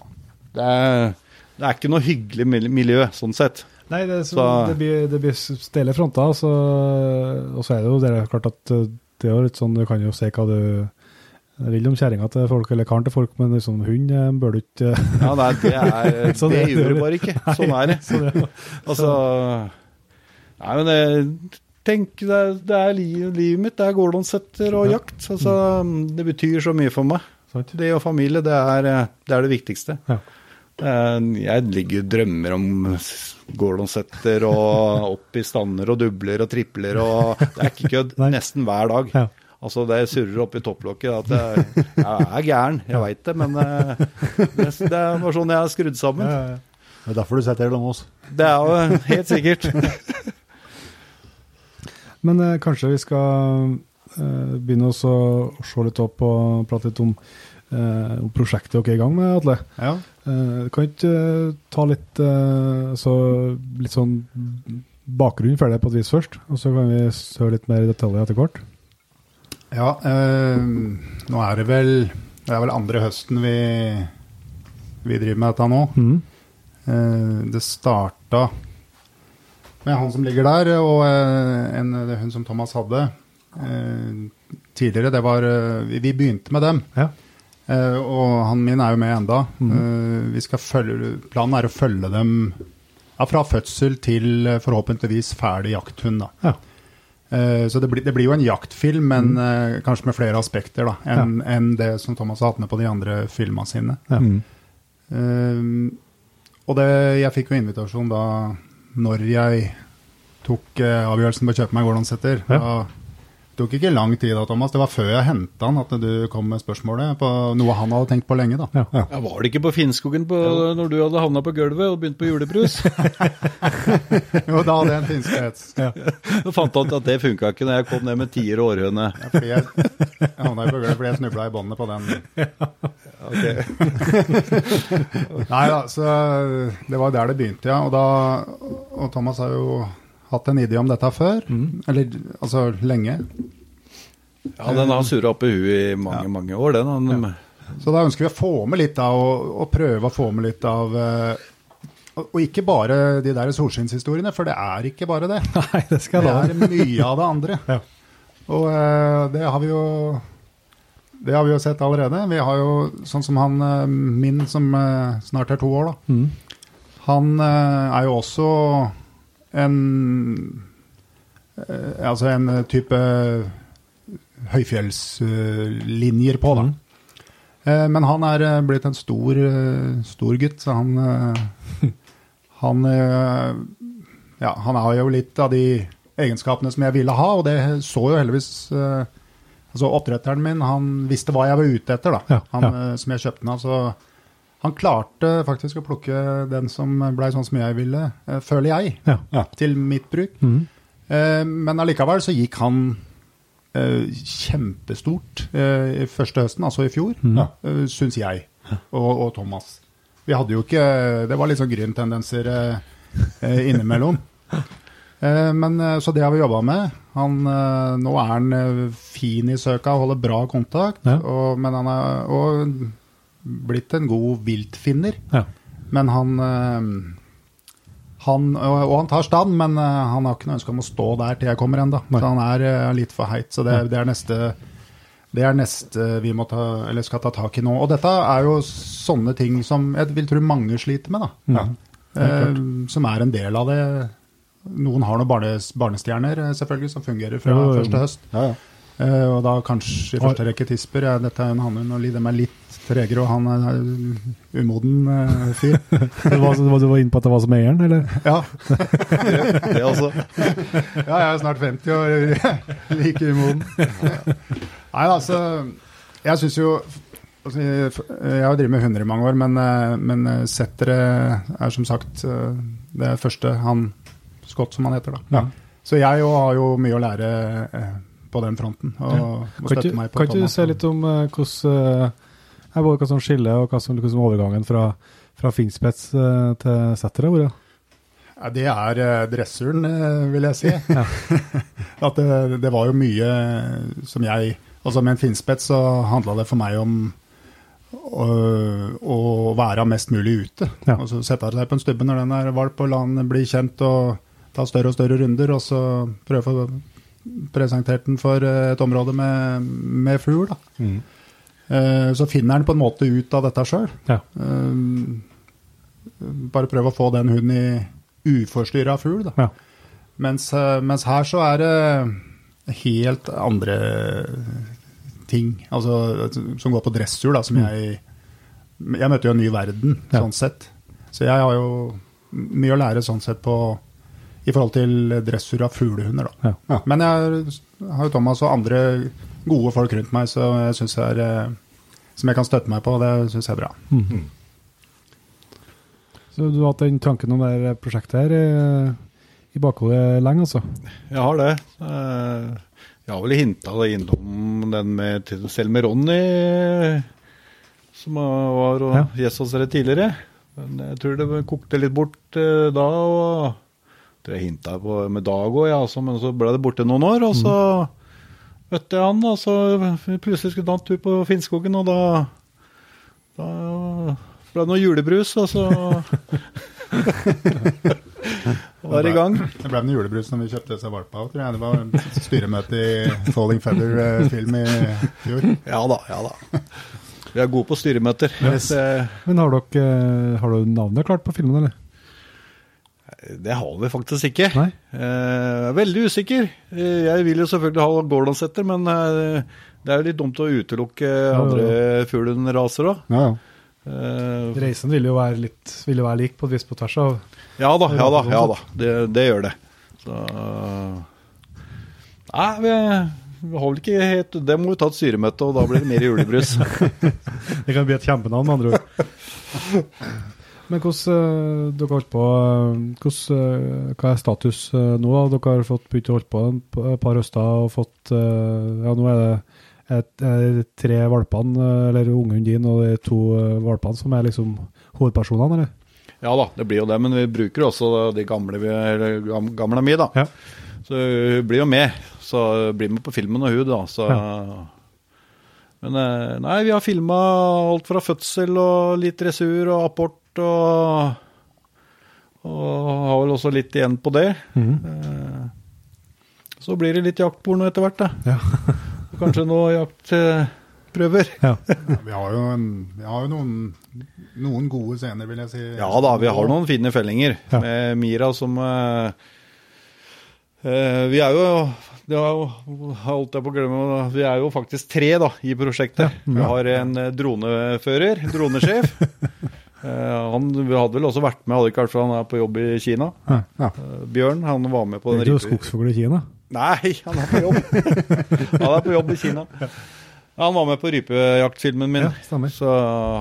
Det er, det er ikke noe hyggelig miljø, sånn sett. Nei, det, så, Så- det blir, det blir stille fronter, så, og så er det jo det er klart at uh, det er litt sånn, du kan jo se hva du vil om kjerringa til folk, eller karen til folk, men liksom hund eh, bør du ikke Ja, nei, det, er, Så det, det- gjør du bare ikke. Sånn er det. Så det Altså Nei, men det, tenk, det er, det er livet, livet mitt. Det er gårdonsetter og jakt. Altså, det betyr så mye for meg. Det og familie, det er det, er det viktigste. Ja. Eh, Jeg ligger drømmer om gårdonsetter og opp i stander og dubler og tripler og Det er ikke kødd. Nesten hver dag. Ja. Altså, det surrer oppi topplokket. At jeg, jeg er gæren, jeg veit det, men eh, det, det var sånn jeg er skrudd sammen. Ja, ja, ja. Det er derfor du sitter her sammen med oss. Det er jo helt sikkert. Men eh, kanskje vi skal eh, begynne oss å se litt opp og prate litt om, eh, om prosjektet dere er i gang med, Atle. Ja. Eh, kan ikke eh, ta litt, eh, så, litt sånn bakgrunn for det på et vis først, og så kan vi høre litt mer i detaljer etter hvert. Ja, øh, nå er det vel Det er vel andre høsten vi, vi driver med dette nå. Mm. Uh, det starta med han som ligger der, og eh, en, det hun som Thomas hadde uh, tidligere. Det var vi, vi begynte med dem. Ja. Uh, og han min er jo med enda. Mm. Vi skal følge, planen er å følge dem ja, fra fødsel til forhåpentligvis ferdig jakthund. Da. Ja. Eh, så det blir, det blir jo en jaktfilm, men eh, kanskje med flere aspekter da, enn enn det som Thomas har hatt med på de andre filmene sine. Ja. Mm. Eh, og det, jeg fikk jo invitasjon da når jeg tok uh, avgjørelsen på å kjøpe meg Gordonsetter. Ja. Det tok ikke lang tid da, Thomas. Det var før jeg henta han at du kom med spørsmålet på noe han hadde tenkt på lenge. da. Ja. Ja. Ja, var det ikke på Finnskogen på, når du hadde havna på gulvet og begynt på julebrus? Jo, da hadde jeg en finskehets. Så fant han ut at det funka ikke når jeg kom ned med tier og århøne. Ja, fordi jeg, jeg havna jo på gulvet fordi jeg snubla i båndet på den. Nei da, så det var der det begynte, ja. Og, da, og Thomas har jo hatt en idé om dette før. Eller altså lenge. Ja, den har surra opp i huet i mange, mange år, den. Han, Så da ønsker vi å få med litt av, og, og prøve å få med litt av eh, og, ikke bare de der solskinnshistoriene, for det er ikke bare det. Nei, det skal Det er mye av det andre. Ja. Og eh, det har vi jo det har vi jo sett allerede. Vi har jo, sånn som han eh, min, som snart er to år, da. Mm. Han er jo også en eh, Altså en type høyfjellslinjer på, da. Eh, Men han er eh, blitt en stor, stor gutt, så han Han Ja, han har jo litt av de egenskapene som jeg ville ha, og det så jo heldigvis Altså Oppdretteren min han visste hva jeg var ute etter, da, han, ja. ja. som jeg kjøpte den av. Så han klarte faktisk å plukke den som blei sånn som jeg ville, eh, føler jeg, Ja. Ja. til mitt bruk. Mhm. Eh, Men allikevel så gikk han eh, kjempestort i første høsten, altså i fjor, mm. syns jeg, og, og Thomas. Vi hadde jo ikke Det var litt sånn gryntendenser eh, innimellom. Men, så det har vi jobba med. Han, nå er han fin i søka holder bra kontakt. Ja. Og, men han er og blitt en god viltfinner. Ja. Men han, eh, han og, han tar stand, men eh, han har ikke noe ønske om å stå der til jeg kommer ennå. Så han er eh, litt for heit. Så det, det er neste det er neste vi ta, eller skal ta tak i nå. Og dette er jo sånne ting som jeg vil tro mange sliter med. da. Ja. Eh, som er en del av det. Noen har noen barnes, barnestjerner selvfølgelig, som fungerer fra jo. første høst. Ja, ja. Eh, og da kanskje i første rekke tisper. Ja, dette er en hannhund, og de er litt tregere, og han er en umoden uh, fyr. Du var, du var- inne på at det var som eieren, eller? Ja, det altså. ja, jeg er snart 50 og like umoden. Nei, altså Jeg syns jo altså, Jeg har drevet med hunder i mange år, men, eh, men settere er som sagt det første han Scott, som han heter, da. Ja. Så jeg jo har jo mye å lære eh, på den fronten. Og må støtte meg på kan ikke du si se litt om uh, hvordan er både hva som skiller, og hva som liksom overgangen fra, fra finspets uh, til setter har vært? Ja, det er eh, dressuren, vil jeg si. At det, det, var jo mye som jeg Altså med en finspett så handla det for meg om å, å, være mest mulig ute. Ja. Altså Sette seg på en stubbe når den er valp, og la den bli kjent og ta større og større runder. Og så prøve å presentert den for eh, et område med, med fugl. da. Mm. Eh, Så finner han på en måte ut av dette sjøl. Ja. Bare prøve å få den hunden i uforstyrra fugl. da. Ja. Mens, eh, mens her så er det helt andre ting, altså som går på dressur, da, som jeg Jeg møtte jo en ny verden, Ja. sånn sett. Så jeg har jo mye å lære sånn sett på i forhold til dressur av fuglehunder, da. Ja. Men jeg har jo Thomas og andre gode folk rundt meg, så jeg synes jeg er eh, som jeg kan støtte meg på, det syns jeg er bra. Så du har hatt den tanken om det her prosjektet her i, i bakhodet lenge, altså? Jeg har det. Eh, Jeg har vel hinta innom den med selv med Ronny, som var og Ja. gjest hos dere tidligere. Men jeg tror det kokte litt bort eh, da. og tror jeg hinta på med Dag òg, ja, altså, men så ble det borte noen år. Og så møtte jeg han, og så plutselig skulle han en tur på Finnskogen, og da, da ble det noe julebrus, og så var det i gang. Det ble noe julebrus når vi kjøpte disse valpa òg, tror jeg. Det var en styremøte i Falling Feather-film i fjor. Ja da, ja da. Vi er gode på styremøter. Eh, Men har dere eh, har dere navnet klart på filmen, eller? Det har vi faktisk ikke. Nei? Eh, veldig usikker. Eh, Jeg vil jo selvfølgelig ha Gårdansetter, men eh, det er jo litt dumt å utelukke andre fuglenraser òg. Ja, ja. Reisen vil jo være litt vil jo være lik på et vis på tvers av Ja da, ja da. ja da, Det, det gjør det. Så Nei, vi, vi har vel ikke helt Det må vi ta et styremøte, og da blir det mer julebrus. Det kan bli et kjempenavn, med andre ord. Men hvordan eh, dere holdt på eh, hvordan, eh, Hva er status nå? da? Dere har fått begynt å holde på et par høster og fått Ja, nå er det et, tre valpene, eller ungen din og de to valpene, som er liksom hovedpersonene, eller? Ja da, det blir jo det, men vi bruker også de gamle, gamle mi, da. Ja. Så hun blir jo med. Så blir med på filmen og hun, da. Så. Men eh, nei, vi har filma alt fra fødsel og litt dressur og apport og Og har vel også litt igjen på det. Mm. Så blir det litt jaktporno etter hvert, da. Ja. Kanskje noe jaktprøver. Ja. Ja, vi har jo, en, vi har jo noen, noen gode scener, vil jeg si. Ja da, vi har noen fine fellinger Ja. med Mira som uh, uh, Vi er jo det har jo, holdt jeg på å glemme, vi er jo faktisk tre da, i prosjektet. Vi har en dronefører, dronesjef. Eh, han hadde vel også vært med, hadde ikke vært for han er på jobb i Kina. Ja. ja. Bjørn han var med på den ripe- skogsfugl i Kina? Nei, han er på jobb. han er på jobb i Kina. Han var med på rypejaktfilmen min. Ja. Så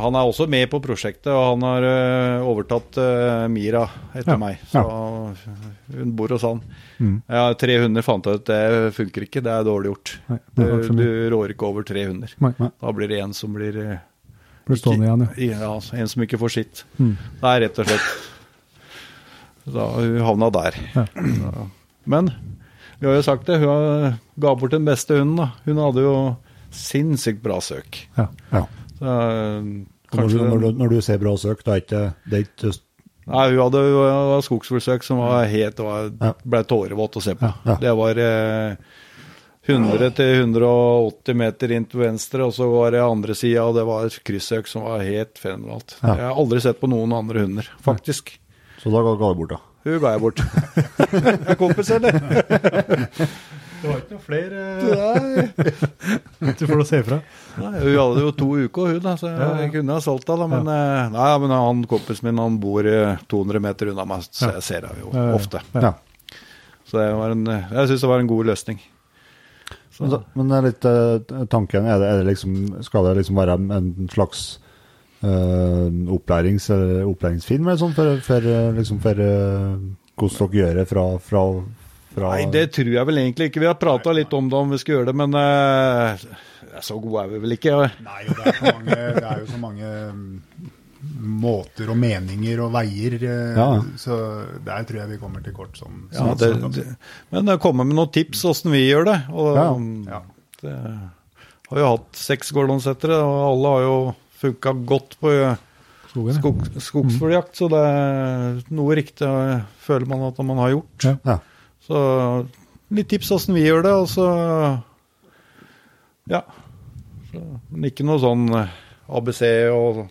han er også med på prosjektet, og han har eh, overtatt eh, Mira etter meg. Så hun bor hos han. Mm. Ja, tre hunder fant jeg ut, det funker ikke. Det er dårlig gjort. Nei, Du, det du rår ikke over tre hunder. Nei. Da blir det en som blir Blir stående igjen, ja. ja, en som ikke får sitt. Mm. Det er rett og slett Da hun havna der. Ja. Men vi har jo sagt det, hun ga bort den beste hunden. da. Hun hadde jo sinnssykt bra søk. Ja. ja. Så, eh, Når, du, når, du, når du ser bra søk, da er ikke det er ikke Nei, hun hadde jo skogsfuglsøk som var helt var, Ja. ble tårevåt å se på. Ja, ja. Det var eh, 100 til 180 meter inn til venstre, og så var det andre sida, og det var et kryssøk som var helt fenomenalt. Ja. Jeg har aldri sett på noen andre hunder, faktisk. Så da ga du bort, da. Hun ga jeg bort. er kompis, eller? Det var ikke noe flere Du får å se fra. Hun hadde jo to uker, hun, da, så jeg, Ja, kunne ha solgt henne. Men, eh, nei, men han kompisen min han bor eh, 200 meter unna meg, så jeg ser henne jo ofte. Så det var en, jeg syns det var en god løsning. Så, Men, da- men det er litt uh, tanken, er det, er det liksom, skal det liksom være en slags uh, opplærings, opplæringsfilm eller sånn, for, for, eh, liksom for uh, hvordan dere gjør det fra, fra, fra Nei, det tror jeg vel egentlig ikke. Vi har prata litt om det om vi skal gjøre det, men uh, så gode er vi vel ikke. Nei, det er, så mange, det er jo så mange måter og meninger og veier. eh, Ja. Så der tror jeg vi kommer til kort. Sånn, Ja, det, det, men det kommer med noen tips åssen vi gjør det. Og Ja, ja. det har jo hatt seks gårdlandsettere, og alle har jo funka godt på Skogen, skog, skogsfugljakt, så det er noe riktig eh, føler man at man har gjort. Ja. Ja. Så litt tips åssen vi gjør det, og så Ja. Så, men ikke noe sånn eh, ABC og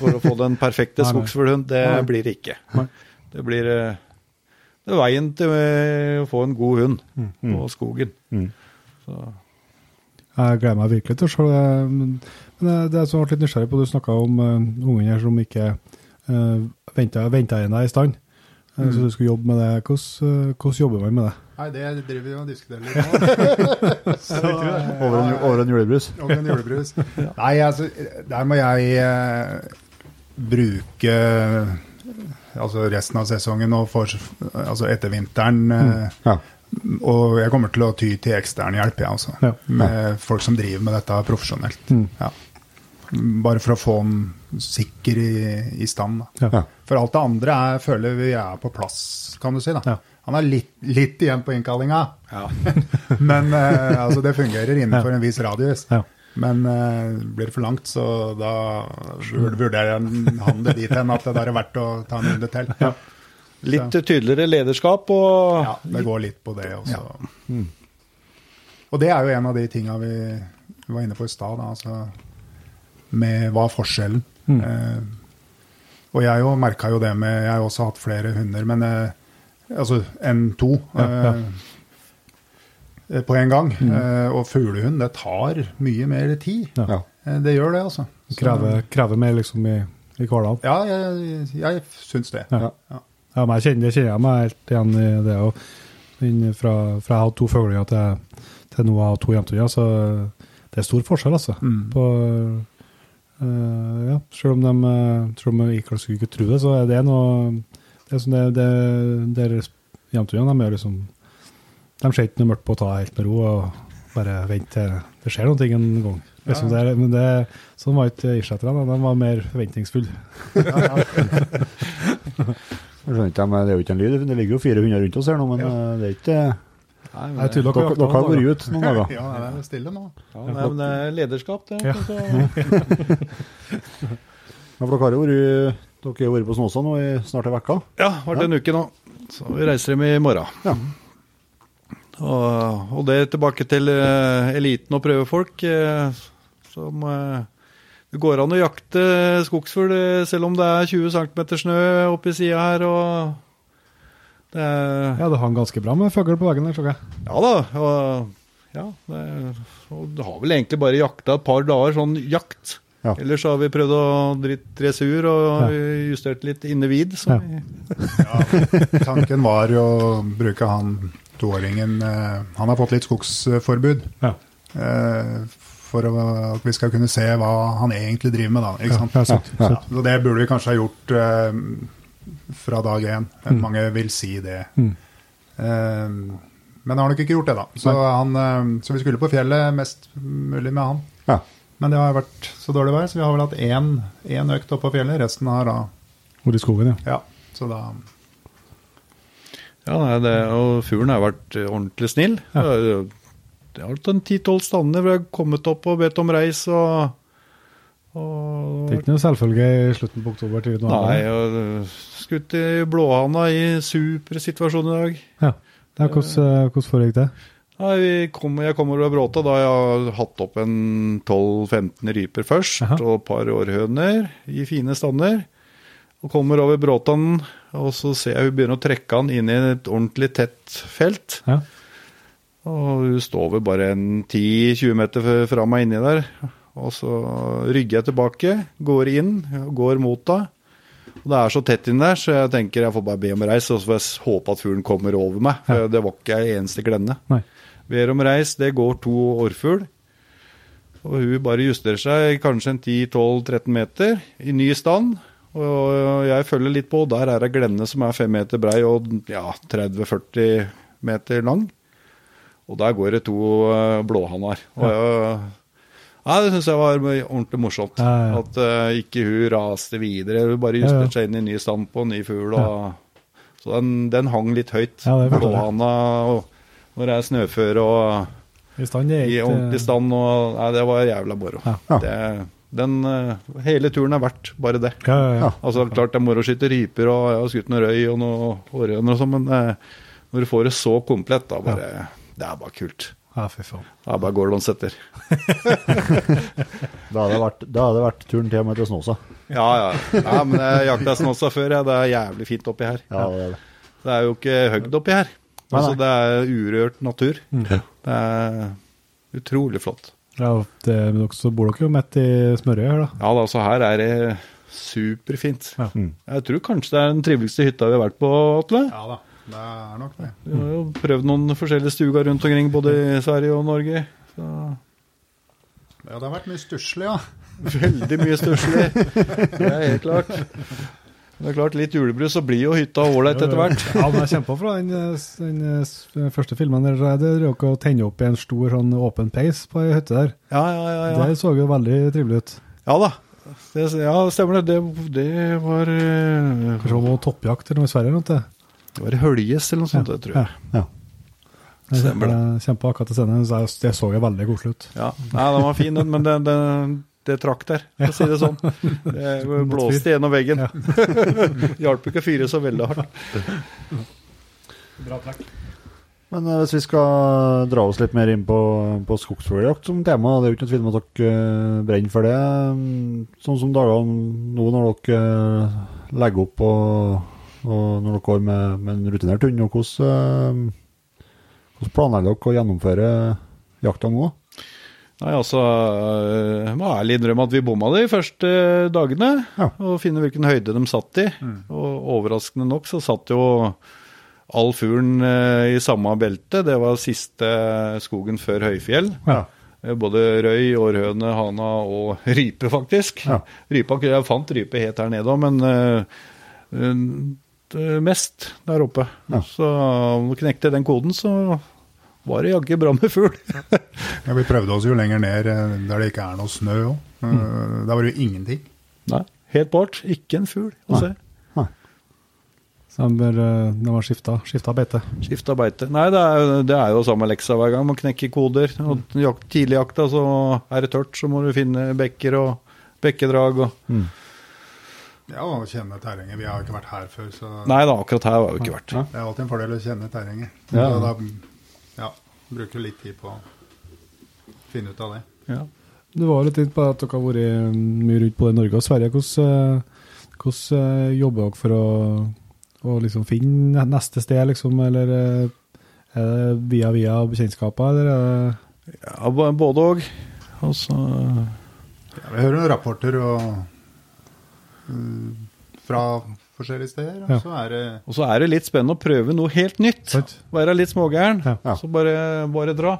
for å få den perfekte skogsfuglhund. Det blir det ikke. Det blir eh, Det er veien til eh, å få en god hund Mm. på skogen. Mm. Så, Jeg gleder meg virkelig til å se det. Men det, er så litt nysgjerrig på, du snakka om uh, ungen her som ikke uh, venta igjen deg i stand. Eh, Så du skulle jobbe med det. Hvordan, eh, hvordan jobber man med det? Nei, det driver vi og diskuterer litt nå. Så, Over en, over en julebrus. Over en julebrus. Nei, altså, der må jeg eh, bruke altså resten av sesongen og for, altså etter vinteren. Eh, Ja. Og jeg kommer til å ty til ekstern hjelp, jeg også. Ja. Med folk som driver med dette profesjonelt. Mm. Ja. Bare for å få den sikker i, i stand. Da. Ja. Ja. For alt det andre er, føler vi er på plass, kan du si. da. Ja. Han er litt, litt igjen på innkallinga, ja. men eh, altså, det fungerer innenfor en viss radius. Ja. Men eh, blir det for langt, så da vur- vurderer han det dit hen at det er verdt å ta en runde til. Ja. Litt tydeligere lederskap og det går litt på det også. Og det er jo en av de tinga vi var inne på i stad, altså, med hva er forskjellen. Mm. Eh, og jeg jo merka jo det med Jeg har også hatt flere hunder, men eh, altså enn to. Ja, ja. eh, på en gang. Eh, og fuglehund, det tar mye mer tid. Ja. Eh, det gjør det, altså. Så- Krever, krever mer liksom i, i hverdagen. Ja, jeg, jeg syns det. Ja. Ja. Ja, men jeg kjenner, jeg kjenner meg helt igjen i det. Og fra, fra jeg hadde to fugler til, til nå jeg har to jentunger, så det er stor forskjell, altså. Mm. På, øh, ja, selv om de selv om jeg ikke skulle tro det, så er det noe Det er sånn det, det, der jentungene, de gjør liksom De ser ikke noe mørkt på å ta helt med ro og bare vente til det skjer noe en gang. Liksom det, er- men det, sånn var ikke isletterne. De var mer forventningsfulle. Jeg skjønner ikke, Det er jo ikke en lyd. Det ligger jo fire hunder rundt oss her nå, men Ja. eh, det er ikke Nei, men det, dere Dere, dere har vært ute noen dager. Ja, det er stille nå. ja, nei, men det er lederskap, det. Ja. Så, Ja, for dere har jo vært, dere har vært på Snåsa nå i snart en uke. ja, vært en uke nå. Så vi reiser hjem i morgen. Ja. Og, og det er tilbake til uh, eliten og prøvefolk. Uh, som uh, Det går an å jakte skogsfugl eh, selv om det er 20 cm snø oppi sida her. og det er, Ja, det hang ganske bra med fugl på veggen der, så jeg. Ja da. Og, ja, det, og det har vel egentlig bare jakta et par dager, sånn jakt. Ja. Ellers har vi prøvd å dritte sur og Ja. justert litt innevid. Så Ja. Ja, tanken var jo å bruke han toåringen eh, Han har fått litt skogsforbud. Ja. eh, For at vi skal kunne se hva han egentlig driver med, da. Ikke sant? ja, sant, Ja, så det burde vi kanskje ha gjort eh, fra dag én. Mm. Mange vil si det. Mm. Men han har nok ikke gjort det, da. Så, han, så vi skulle på fjellet mest mulig med han. Ja. Men det har vært så dårlig vær, så vi har vel hatt én, én økt opp på fjellet. Resten har da Hvor i skogen, ja. Ja, så da ja, nei, det, og fuglen har vært ordentlig snill. Ja. Det har- vært en ti-tolv stander hvor jeg har kommet opp og bedt om reis. og, og Det er ikke noe selvfølge i slutten på oktober. til. Nei, og skutt i blåhana i super situasjon i dag. Ja. Ja, hvordan, eh, hvordan foregikk det? Nei, vi kom, jeg kommer over bråta da jeg har hatt opp en 12-15 ryper først, Aha. og et par århøner i fine stander. Og kommer over bråtaen, og så ser jeg hun begynner å trekke han inn i et ordentlig tett felt. Ja. Og hun står vel bare en 10-20 meter fra meg inni der. Og så rygger jeg tilbake, går inn, går mot henne. Og det er så tett inn der, så jeg tenker jeg får bare be om reis, og så får jeg håpe at fuglen kommer over meg. For det var ikke jeg eneste glenne. Nei. Ber om reis, det går to årfugl. Og hun bare justerer seg kanskje en 10-12-13 meter i ny stand. Og jeg følger litt på, der er det glenne som er fem meter brei og ja, 30-40 meter lang. Og der går det to blåhannar. blåhanner. Og jeg Ja, det syns jeg var ordentlig morsomt. Ja, ja. At uh, ikke hun raste videre. Hun bare justerte seg inn i ny stand på ny fugl. Og, Så den, den hang litt høyt. Ja. Blåhana og når det er snøføre og I stand i ordentlig stand. Og, nei, det var jævla moro. Ja. Ja. Det, den, eh, hele turen er verdt bare det. Ja, ja, ja. Altså Klart det er moro å skyte ryper, og jeg har skutt noe røy og noen århøner og sånn, men eh, når du får det så komplett, da bare Det er bare kult. ja, fy faen. Det er bare Gordon-setter. Da hadde det vært, da hadde det vært turen til med til Snåsa. Ja, ja. Nei, men jeg jakta snåsa før, jeg. Det er jævlig fint oppi her. Ja, det er det. Det er jo ikke høgd oppi her. Nei, Altså, det er urørt natur. Det er utrolig flott. Ja, det, men dere, bor dere jo midt i smørøyet her, da. Ja, da, så her er det superfint. Ja. Mm. Jeg tror kanskje det er den triveligste hytta vi har vært på, Atle. Ja da, det er nok det. Vi har jo prøvd noen forskjellige stuger rundt omkring, både i Sverige og Norge. Så Ja, det har vært mye stusslig, ja. veldig mye stusslig. Det er helt klart. Det er klart, Litt julebrus, så blir jo hytta ålreit etter hvert. Ja, men jeg kjempa fra den, den, første filmen der. så er Det røk å tenne opp i en stor sånn åpen peis på ei hytte der. Ja, ja, ja. ja. Det så jo veldig trivelig ut. ja da. Det, ja, stemmer det. Det, det var uh, Kanskje det var toppjakt eller noe i Sverige? eller noe, det. Var i Høljes eller noe sånt, det tror jeg. Ja. Jeg Stemmer det. kjempa akkurat til scenen, det så jo veldig koselig ut. Ja, Nei, den var fin, den, men det, det, det trakk der, for å si det sånn. Det blåste gjennom veggen. Hjalp ikke å fyre så veldig hardt. Bra trekk. Men eh, hvis vi skal dra oss litt mer inn på, på skogsfugljakt som tema, det er jo ikke noe tvil om at dere eh, brenner for det. Mm, Sånn som dagene nå når dere eh, legger opp og, og når dere går med, med en rutinert hund, hvordan, eh, hvordan planlegger dere å gjennomføre jakta nå? Nei, altså, jeg må ærlig innrømme at vi bomma de første dagene. Ja. Og finne hvilken høyde de satt i. Og overraskende nok så satt jo all fuglen eh, i samme belte. Det var siste skogen før høyfjell. Ja. Eh, Både røy, århøne, hana og rype, faktisk. Ja. Rypa, jeg fant rype helt her nede òg, men eh, eh, mest der oppe. Ja. Så om du knekte den koden, så var det jaggu bra med fugl. Ja, vi prøvde oss jo lenger ned eh, der det ikke er noe snø òg. Der var det jo ingenting. Nei, helt bart. Ikke en fugl å Nei. se. Så bør, eh, de skifta, skifta beite. Skifta beite. Nei, det er, jo- det er jo samme leksa hver gang. Man knekker koder. Og jak tidligjakta, så er det tørt, så må du finne bekker og bekkedrag og Ja, og kjenne terrenget. Vi har ikke vært her før, så Nei da, akkurat her har vi ikke vært. det er alltid en fordel å kjenne terrenget. Ja. Da ja, bruker litt tid på å finne ut av det. Ja. Du var litt inne på at dere har vært mye rundt både i Norge og Sverige. Hvordan, eh, hvordan eh, jobber dere for å, å liksom finne neste sted, liksom? Eller eh, er det via via bekjentskaper, eller er Ja, både og. Altså Ja, vi hører noen rapporter og, mm, fra forskjellige steder, og Ja. så er det Og så er det litt spennende å prøve noe helt nytt. Right. Være litt smågæren. Ja. Ja. Så bare, bare dra.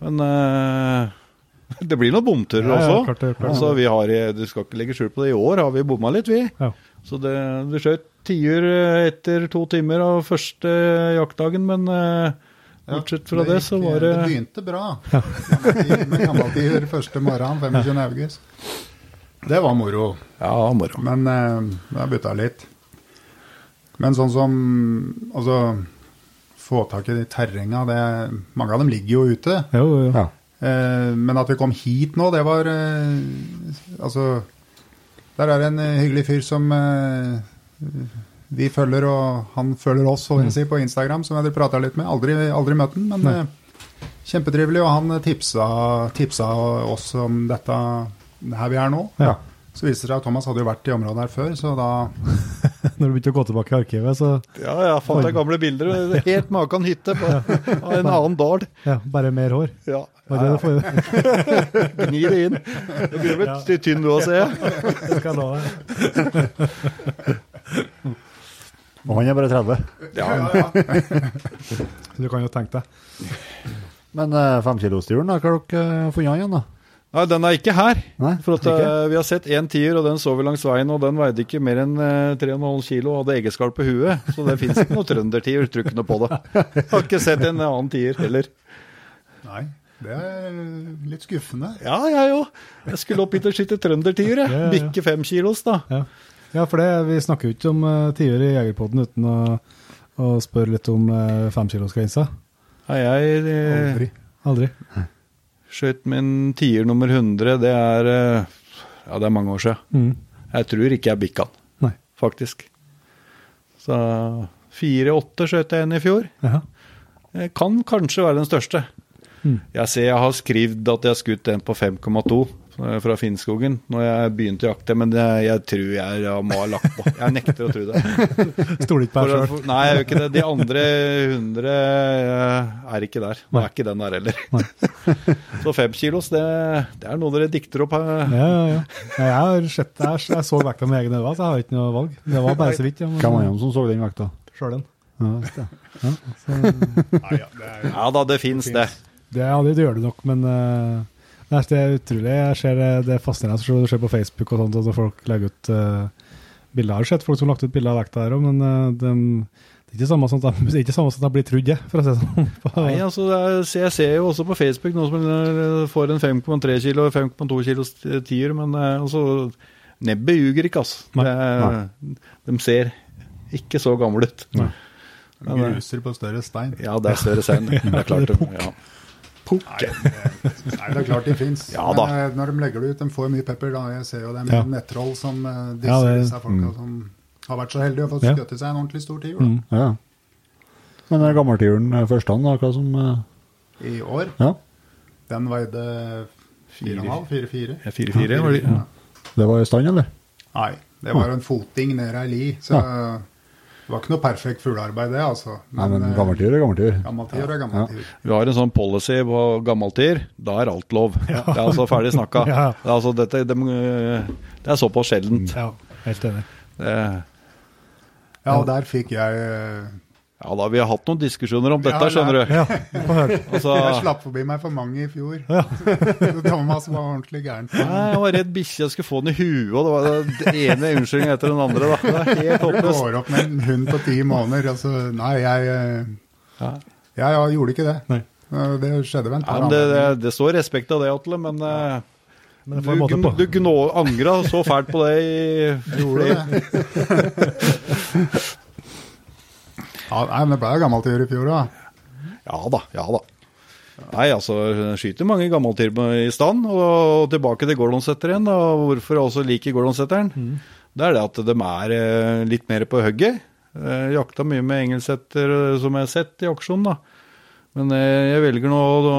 Men uh, det blir noen bomturer Ja, ja, også. klart det, klart. Altså, vi har, du skal ikke legge skjul på det, i år har vi bomma litt, vi. Ja. Så det, det skjøt tiur eh, etter to timer av første jaktdagen, men uh, bortsett fra det, så var det Det begynte bra. Med gammeltider første morgenen 25. august. Det var moro. Ja, moro. Men eh, det har bytta litt. Men sånn som Altså, få tak i de terrenga det, Mange av dem ligger jo ute. Jo, jo. Ja. Eh, men at vi kom hit nå, det var eh, Altså Der er en hyggelig fyr som eh, vi følger, og han følger oss mm. si, på Instagram, som jeg prata litt med. Aldri, aldri møtt han, men eh, kjempetrivelig. Og han tipsa, tipsa oss om dette her vi er nå. Ja. Så viste det seg at Thomas hadde jo vært i området her før, så da Når du begynte å gå tilbake i arkivet, så Ja, jeg fant jeg gamle bilder. er Helt makan hytte på en annen dal. ja, bare mer hår. Ja, Var ja, det for Gni det inn. Det blir vel litt tynn du òg, ser jeg. Det skal jeg love. Og han er bare 30. Så Du kan jo tenke deg. Men femkilosturen, da, hva har dere funnet han igjen, da? Nei, den er ikke her. Nei, For at, ikke? eh, Vi har sett én tier, og den så vi langs veien, og den veide ikke mer enn eh, 3,5 kilo og hadde egeskall på huet. Så det fins ikke noe trøndertier tror på det. Har ikke sett en annen tier heller. Nei. Det er litt skuffende. Ja, jeg òg. Jeg skulle opp hit og skyte trøndertier, jeg. Ja, ja, ja. Bikke fem kilos, da. Ja, ja for det, vi snakker jo ikke om uh, tiur i Jegerpoden uten å, å spørre litt om uh, femkilosgrensa. Nei, jeg eh, Aldri. Aldri. Skjøt min tier nummer 100. Det er eh, Ja, det er mange år siden. Mm. Jeg tror ikke jeg bikka den, Nei. faktisk. Så 4-8 skjøt jeg en i fjor. Jaha. Jeg kan kanskje være den største. Mm. Jeg ser jeg har skrevet at jeg har skutt en på 5,2 eh, fra Finnskogen når jeg begynte å jakte, men det, jeg tror jeg, jeg må ha lagt på. Jeg nekter å tro det. Stoler ikke på deg sjøl. nei, jeg gjør ikke det. De andre 100 eh, er ikke der. Det er ikke den der heller. Så fem kilos, det, det er noe dere dikter opp her. Ja, ja, ja. Jeg har sett det, jeg, jeg så vekta med egne øyne, så jeg har ikke noe valg. Det var bare så vidt. Ja, Hvem var det som så den vekta? Sjøl den. Ja, ja, det Ja da, det fins det. Det, ja, det gjør det nok, men uh, det er utrolig. Jeg ser det, det er fascinerende å se- på Facebook og sånt, at folk legger ut uh, bilder. Jeg har sett folk som har lagt ut bilder av vekta her òg, men uh, de, det er ikke samme som de, det er ikke samme som de blir trudd, for å si det sånn. Nei, altså, det er, så jeg ser jo også på Facebook noen som får en 5,3 kilo og 5,2 kilos tier, men uh, altså, nebbet ljuger ikke, altså. Nei. Det, Nei. de ser ikke så gamle ut. Nei. Men, gruser på større stein. Ja, det er større stein. Det er klart. det er det, ja. Nei, det, nei, det er klart de fins. Ja Men eh, når de legger det ut, de får mye pepper. da. Jeg ser jo dem Ja. nettroll som disse, Ja, disse, det- disse folka som har vært så heldige å få skutt seg en ordentlig stor tiur. Mm. Ja. Men den gammeltiuren eh, første han, hva som uh... i år. Ja, Den veide 4,5? 4,4? Ja, 4-4, var det- ja. det var i stand, eller? Nei, det var en foting ned ei li. Så det var ikke noe perfekt fuglearbeid, det, altså. Nei, men eh, er gammeltiur. Gammeltiur er gammeltiur. Vi har en sånn policy på gammeltider. Da er alt lov. Det er altså ferdig snakka. Ja. Det, er altså, dette, dem, eh, det er såpass sjeldent. Ja, helt enig. Det, Ja, og der fikk jeg eh, ja da, vi har hatt noen diskusjoner om dette, Ja, skjønner du. Ja. Altså, Jeg slapp forbi meg for mange i fjor. Thomas var ordentlig gæren. nei, jeg var redd bikkja skulle få den i huet, og det var det ene unnskyldningen etter den andre. Da. Det er helt Du håpløst. går opp med en hund på ti måneder. Altså, nei, jeg, eh, jeg, jeg gjorde ikke det. Nei. Eh, Det skjedde ved en par ganger. det, det, står respekt av det, Atle, men ja. Men du, du gnå, angra så fælt på det i Gjorde det. Ja, nei, men det ble jo gammeltider i fjor, da. Ja da, ja da. Nei, altså, skyter mange gammeltider i stand, og tilbake til Gordonsetter igjen, da, og hvorfor jeg også liker Gordonsetteren. Det er det at de er eh, litt mer på hugget. Eh, jakta mye med engelsetter eh, som jeg har sett i aksjon, da. Men jeg velger nå å,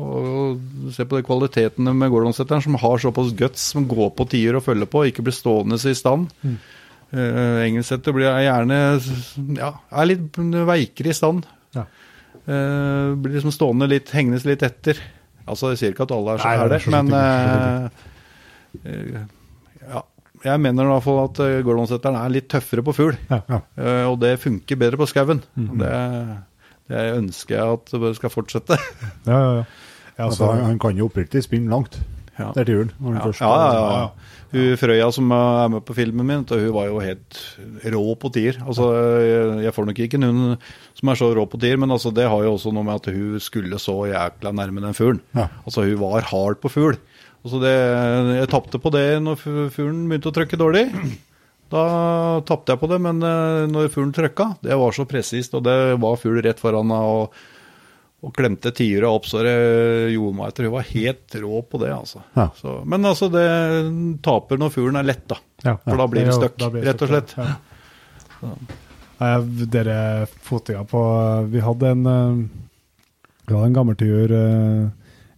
å, å se på de kvalitetene med Gordonsetteren, som har såpass guts, som går på tider og følger på, og ikke blir stående i stand. Uh, engelsetter blir er gjerne ja, er litt veikere i stand. Ja. Uh, blir liksom stående litt, hengendes litt etter. Altså, Jeg sier ikke at alle er Nei, sånn, er det det, er så men uh, eh, eh, ja, jeg mener i hvert fall at uh, Gordonsetteren er litt tøffere på fugl. Ja, ja. Eh, og det funker bedre på skauen. Mhm. det, det ønsker jeg at det skal fortsette. ja, ja, ja. Ja, Altså, han, han kan jo oppriktig spinne langt. Ja. Det er turen. Når han Ja, først ja, ja, ja. Hun Frøya som er med på filmen min, hun var jo helt rå på tier. Altså, jeg jeg får nok ikke en hund som er så rå på tier, men altså, det har jo også noe med at hun skulle så jækla nærme den fuglen. Ja. Altså, hun var hard på fugl. Altså, det, jeg tapte på det når fu- fuglen begynte å trykke dårlig. Da tapte jeg på det, men eh, når fuglen trykka, det var så presist, og det var fugl rett foran og og klemte tiura opp så det gjorde meg etter. Hun var helt rå på det, altså. Ja. Så, men altså, det taper når fuglen er lett, da. ja. For da blir det støkk, rett og slett. ja. Nei, dere fotinga på Vi hadde en eh, Vi hadde en gammeltiur uh,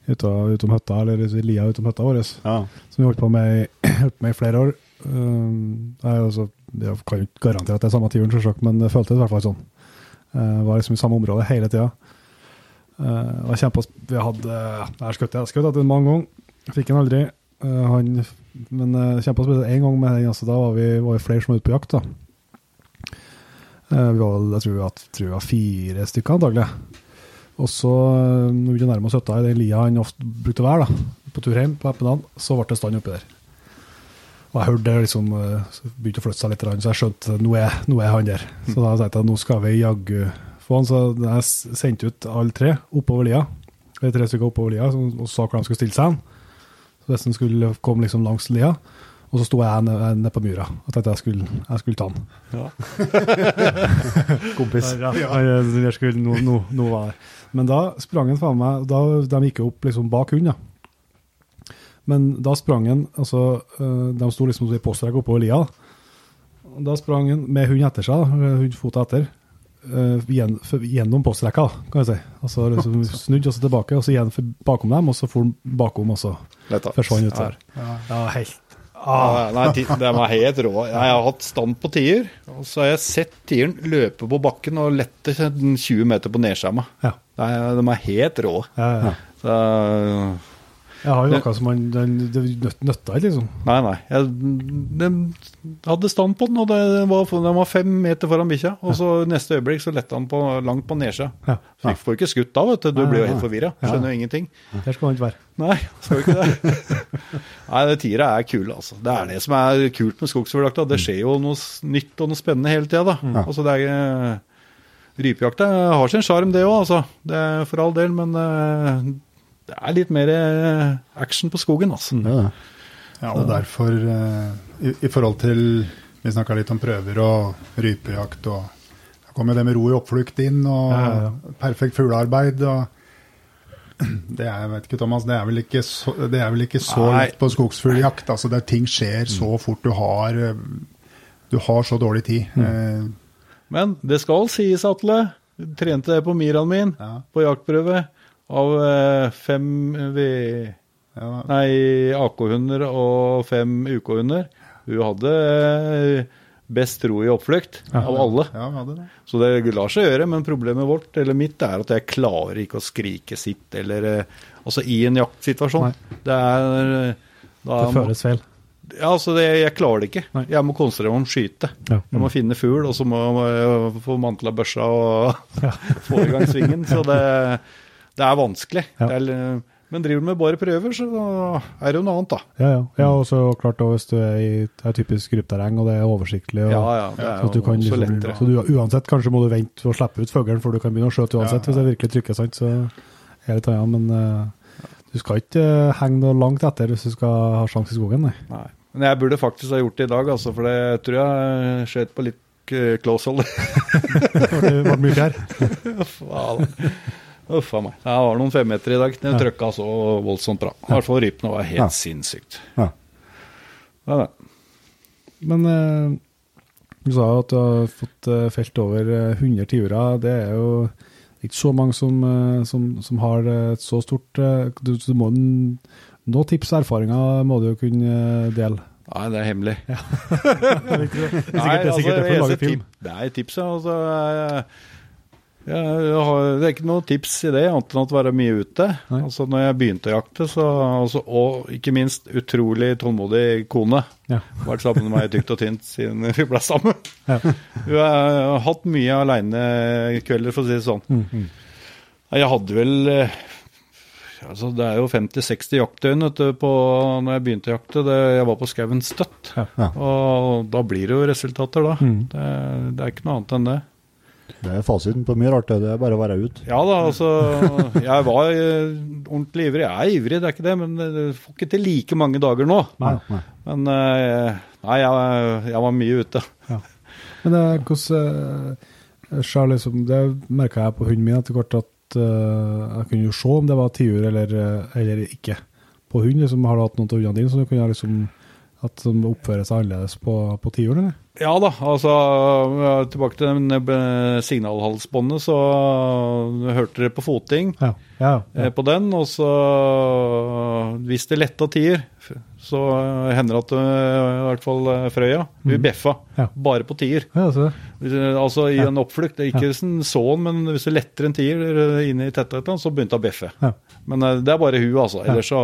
utom høtta, eller lia utom høtta vår, Ja. som vi holdt på med, holdt med i flere år. Jeg, også, jeg kan jo ikke garantere at det er samme tiuren, men det føltes i hvert fall sånn. Uh, var liksom i samme område hele tida. Uh, jeg kjempa Vi hadde Jeg skutt jeg etter mange ganger. Fikk han aldri. Uh, han, men uh, kjempa én gang med den. Altså, da var vi, var vi flere som var ute på jakt. da. Uh, vi var, jeg tror, vi var, fire stykker antagelig. Og så, når vi nærme oss hytta i den lia han ofte brukte å være, da, på tur hjem på ettermiddagen, så ble det stand oppi der. Og jeg hørte det liksom begynte å flytte seg litt, så jeg skjønte nå nå er han der. Så da tenkte jeg at nå skal vi jaggu få han. sa jeg sendte ut alle tre oppover lia eller tre stykker oppover lia og sa hvor de skulle stille seg hen. Så hvis han skulle komme liksom langs lia, og så sto jeg nede ned på myra og tenkte jeg skulle, jeg skulle ta den. Kompis. Ja, ja. Jeg, jeg skulle, no, no, var det. Men da sprang han faen meg da, De gikk jo opp liksom bak hunden, ja. Men da sprang han altså, øh, De sto liksom i postrekk oppover lia. Da sprang han med hund etter seg, hund fota etter, for, gjennom postrekka, kan jeg si. Altså liksom snudd og så tilbake, og så igjen bakom dem, og så for han bakom, og så forsvant utover. Ja. Ja, helt Ah, nei, de er helt rå. Jeg har hatt stand på tier, og så har jeg sett tieren løpe på bakken og lette 20 meter på nedskjerma. Ja. De er helt rå. Ja, ja. Så, Jeg har jo noe som man den, nøtta ikke, liksom. nei, nei. Jeg de hadde stand på den, og den var, den var fem meter foran bikkja. Og så neste øyeblikk så lette han på, langt på nedsida. Ja. Jeg får ikke skutt da, vet du. Du blir jo helt forvirra. Ja. Skjønner jo ingenting. Der skal man ikke være. Nei, skal ikke det. Nei, det tiere er kule, altså. Det er det som er kult med skogsfugljakta. Det skjer jo noe nytt og noe spennende hele tida, da. Altså, det er Rypejakta har sin sjarm, det òg, altså. Det er for all del, men eh, det er litt mer eh, action på skogen, altså. Ja. Ja, og derfor, eh, i, i forhold til Vi snakka litt om prøver og rypejakt, og da kom jo det med ro i oppflukt inn, og Ja, ja, perfekt fuglearbeid. og det er, jeg vet ikke, Thomas, det er vel ikke så, det er vel ikke så lett på skogsfugljakt. Altså, der ting skjer så fort. Du har, eh, du har så dårlig tid. Mm. Men det skal sies, Atle. Trente det på Miraen min, Ja. på jaktprøve. Av eh, fem V... ja, Nei, AK-hunder og fem UK-hunder. Hun hadde eh, best ro i oppflukt av alle. ja, det. Så det lar seg gjøre, men problemet vårt, eller mitt, er at jeg klarer ikke å skrike sitt, eller eh, Altså i en jaktsituasjon. Det er eh, da, Det føles feil. Ja, altså det, jeg klarer det ikke. Nei. Jeg må konsentrere meg om skyte. Ja. Jeg må finne fugl, og så må jeg få mantla børsa og få i gang svingen. Så det, det er vanskelig. Ja. Det er, men driver du med bare prøver, så er det jo noe annet, da. Ja, ja. ja og så klart da, hvis du er i er typisk gruppterreng, og det er oversiktlig, og, Ja, ja, det er så, du kan, liksom, lettere. så du, uansett kanskje må du vente og slippe ut fuglen, for du kan begynne å skjøte uansett hvis det virkelig trykker, sant? så er det annet, men uh, du skal ikke uh, henge noe langt etter hvis du skal ha sjanse i skogen, nei. Nei. Men jeg burde faktisk ha gjort det i dag, altså, for det tror jeg skjøt på litt eh, close hold. Det ble mye fjær. Uff Uff a meg. Jeg har noen femmeter i dag. Den Ja. trøkka så voldsomt bra. I hvert fall rypene var helt Ja. sinnssykt. Ja. Ja, ja. Men eh, du sa jo at du har fått eh, felt over eh, 100 tiurer. Det er jo ikke så mange som, eh, som, som har eh, et så stort eh, du, du må, Noen tips og erfaringer må du jo kunne eh, dele. Nei, det er hemmelig. Det er sikkert, det er sikkert derfor du lager film. Det er tipset. ja. Altså, jeg har, det er ikke noe tips i det, annet enn å være mye ute. Nei. Altså, når jeg begynte å jakte, så, altså, og ikke minst utrolig tålmodig kone. Ja. Vært sammen med meg tykt og tynt siden vi ble sammen. Ja. Hun har hatt mye aleinekvelder, for å si det sånn. Mm, -hmm. Jeg hadde vel eh, altså Det er jo 50-60 jaktdøgn vet du, når jeg begynte å jakte. Det, jeg var på skauen støtt. Ja. Ja. Og da blir det jo resultater, da. Mm. Det, det er ikke noe annet enn det. Det er fasiten på mye rart, det. Er bare å være ute. Ja da, altså Jeg var eh, ordentlig ivrig. Jeg er ivrig, det er ikke det, men det får ikke til like mange dager nå. Nei. Nei. Men eh, nei, jeg, jeg var mye ute. Men det, er hvordan eh, liksom, Det merka jeg på hunden min etter hvert at eh, jeg kunne jo se om det var tiur eller, eh, eller ikke. På hund liksom, har du hatt noen av hundene dine som du kunne liksom, at de oppfører seg annerledes på, på tiuren? eller? Ja da, altså tilbake til den eh, signalhalsbåndet, så hørte dere på foting. Ja. ja, eh, ja. på den, og så hvis det letta tier, så hender det at eh, i hvert fall eh, Frøya vi bjeffa Mm. Bare på tier. eh, Altså i en oppflukt. Ikke sånn sånn, men hvis det letter en tier inn i tettheten, så begynte det å bjeffe. Ja. Men eh, det er bare hun, altså. Ellers så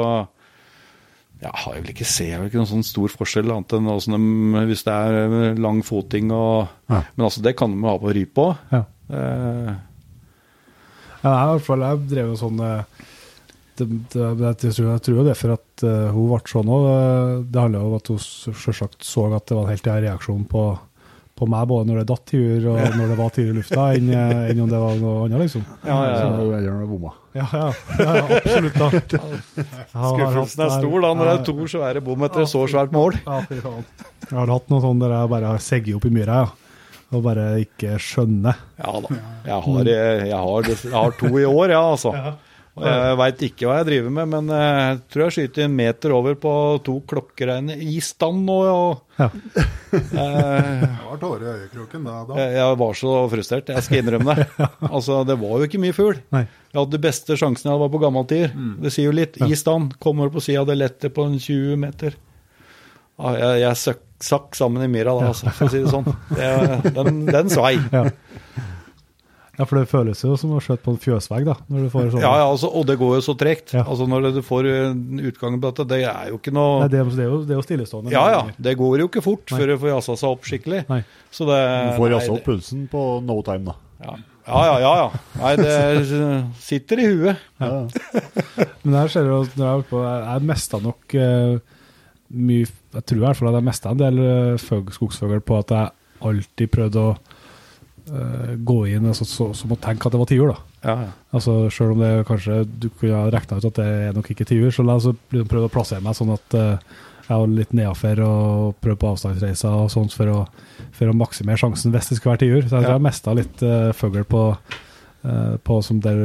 ja, jeg vil ikke se jeg vil ikke noen sånn stor forskjell, annet enn de, hvis det er eh, lang foting og Ja. Men altså, det kan de ha på rype òg. ja. Eh, Ja, i hvert fall, jeg drev jo sånn eh, det, det, det, jeg, tror, jeg tror jo det er for at uh, hun ble sånn òg. Det handler jo om at hun selvsagt så at det var en helt reaksjon på, på meg både når det datt tiur og når det var tid i lufta, enn eh, enn om det var noe annet, liksom. Ja, ja, ja. Så. Ja, ja, ja, ja absolutt. da. Skuffelsen er stor da, når det er to svære bom etter et så svært mål. Ja, fy faen. Jeg har hatt noe sånn der jeg bare har segget opp i myra, ja. Og bare ikke skjønner. Ja da. Jeg har, jeg har, jeg har to i år, ja, altså. Og jeg veit ikke hva jeg driver med, men eh, jeg tror jeg skyter en meter over på to klokkeregner i stand nå. Og, Ja. eh, Det var tårer i øyekroken da. da. jeg jeg var så frustrert, jeg skal innrømme det. Altså, Det var jo ikke mye fugl. Jeg hadde de beste sjansene jeg var på gammeltider. Det sier jo litt. I stand. Kommer på sida, det letter på en 20 meter. Jeg jeg søk, sakk sammen i myra da, altså, for å si det sånn. Det, den, den svei. Ja. Ja, for det føles jo som å skjøte på en fjøsvegg, da. Når du får sånn. Ja, ja, altså, og det går jo så tregt. Ja. Altså Når du får eh, utgangen på dette, det er jo ikke noe Nei, det, er- det, er jo, det er jo stillestående. Ja ja, det går jo ikke fort Nei. før du får jazza seg opp skikkelig. Nei. Så det Du får jassa jazza opp pulsen på no time, da. Ja. ja, ja, ja. ja. Nei, det sitter i huet. Ja. Men her ser du at når jeg er på. jeg mesta nok eh, mye Jeg tror i hvert fall at jeg mesta en del uh, skogsfugl på at jeg alltid prøvde å eh, gå inn altså, så, som å tenke at det var tiur, da. Ja, ja. Altså Selv om det kanskje du kunne ha regna ut at det er nok ikke tiur, så la oss liksom prøvde å plassere meg sånn at uh, jeg var litt nedafor og prøvde på avstandsreiser og sånt for å, for å maksimere sjansen hvis det skulle være tiur. Så jeg Ja. jeg mista litt uh, fugl på, eh, på som der,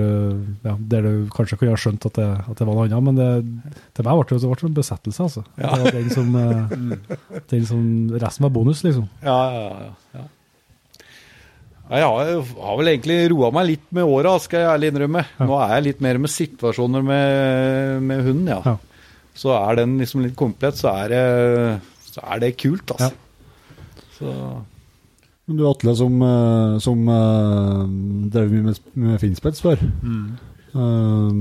ja, der du kanskje kunne ha skjønt at det, at det var noe annet, men det, til meg ble det, ble en besettelse, altså. Ja. Det var den som, eh, den som Resten var bonus, liksom. Ja, ja, ja, Jeg har, har vel egentlig roa meg litt med åra, skal jeg ærlig innrømme. Nå er jeg litt mer med situasjoner med, med hunden, ja. Ja. Så er den liksom litt komplett, så er det, så er det kult, altså. Så, Men du Atle, som, eh, som uh, drev mye med, med finspets før, eh,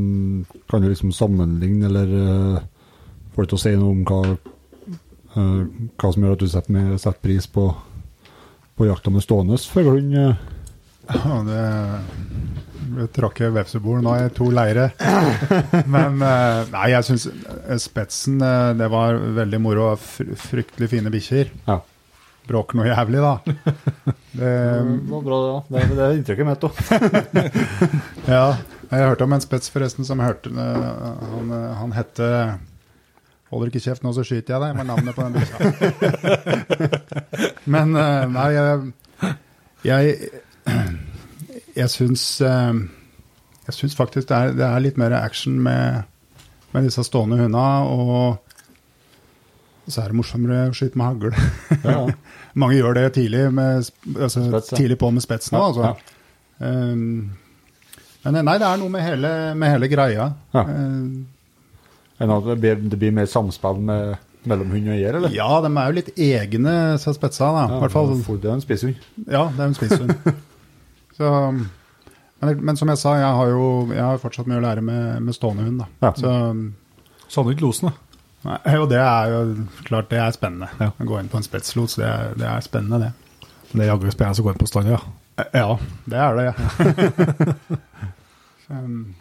kan du liksom sammenligne eller uh, få deg til å si noe om hva, uh, hva som gjør at du setter, med, setter pris på, på jakta med stående fuglehund? eh? Ja, det jeg trakk jeg vepsebol nå i to leire. Men eh, nei, jeg syns spetsen eh, det var veldig moro. Fryktelig fine bikkjer. Ja. Bråker noe jævlig, da. Det, Det var bra, ja. Det, det er inntrykket mitt òg. ja, jeg hørte om en spets forresten som hørte Han, han hette Holder ikke kjeft nå, så skyter jeg deg, med navnet på den bikkja. Men uh, nei, jeg Jeg, jeg syns uh, Jeg syns faktisk det er, det er litt mer action med, med disse stående hundene. Og så er det morsommere å skyte med hagle. Ja, ja. Mange gjør det tidlig, med, altså, Spets, ja. tidlig på med spets nå. Ja, Altså. Um, men nei, det er noe med hele, med hele greia. Ja. Uh, det blir, det blir mer samspill med, mellom hund og eier, eller? ja, de er jo litt egne, disse spetsa. Da. Ja, hvert fall, Det er en spisshund. ja, det er en spisshund. Så, men, men som jeg sa, jeg har jo jeg har fortsatt mye å lære med, med stående hund. Da. Ja. Så, Sandvik Losen, da. nei, jo, det er jo klart det er spennende. Ja. Å gå inn på en spetslos, det, er- det er spennende, det. Det er jaggu spennende å gå inn på stand, ja. Ja, det er det. Ja. um,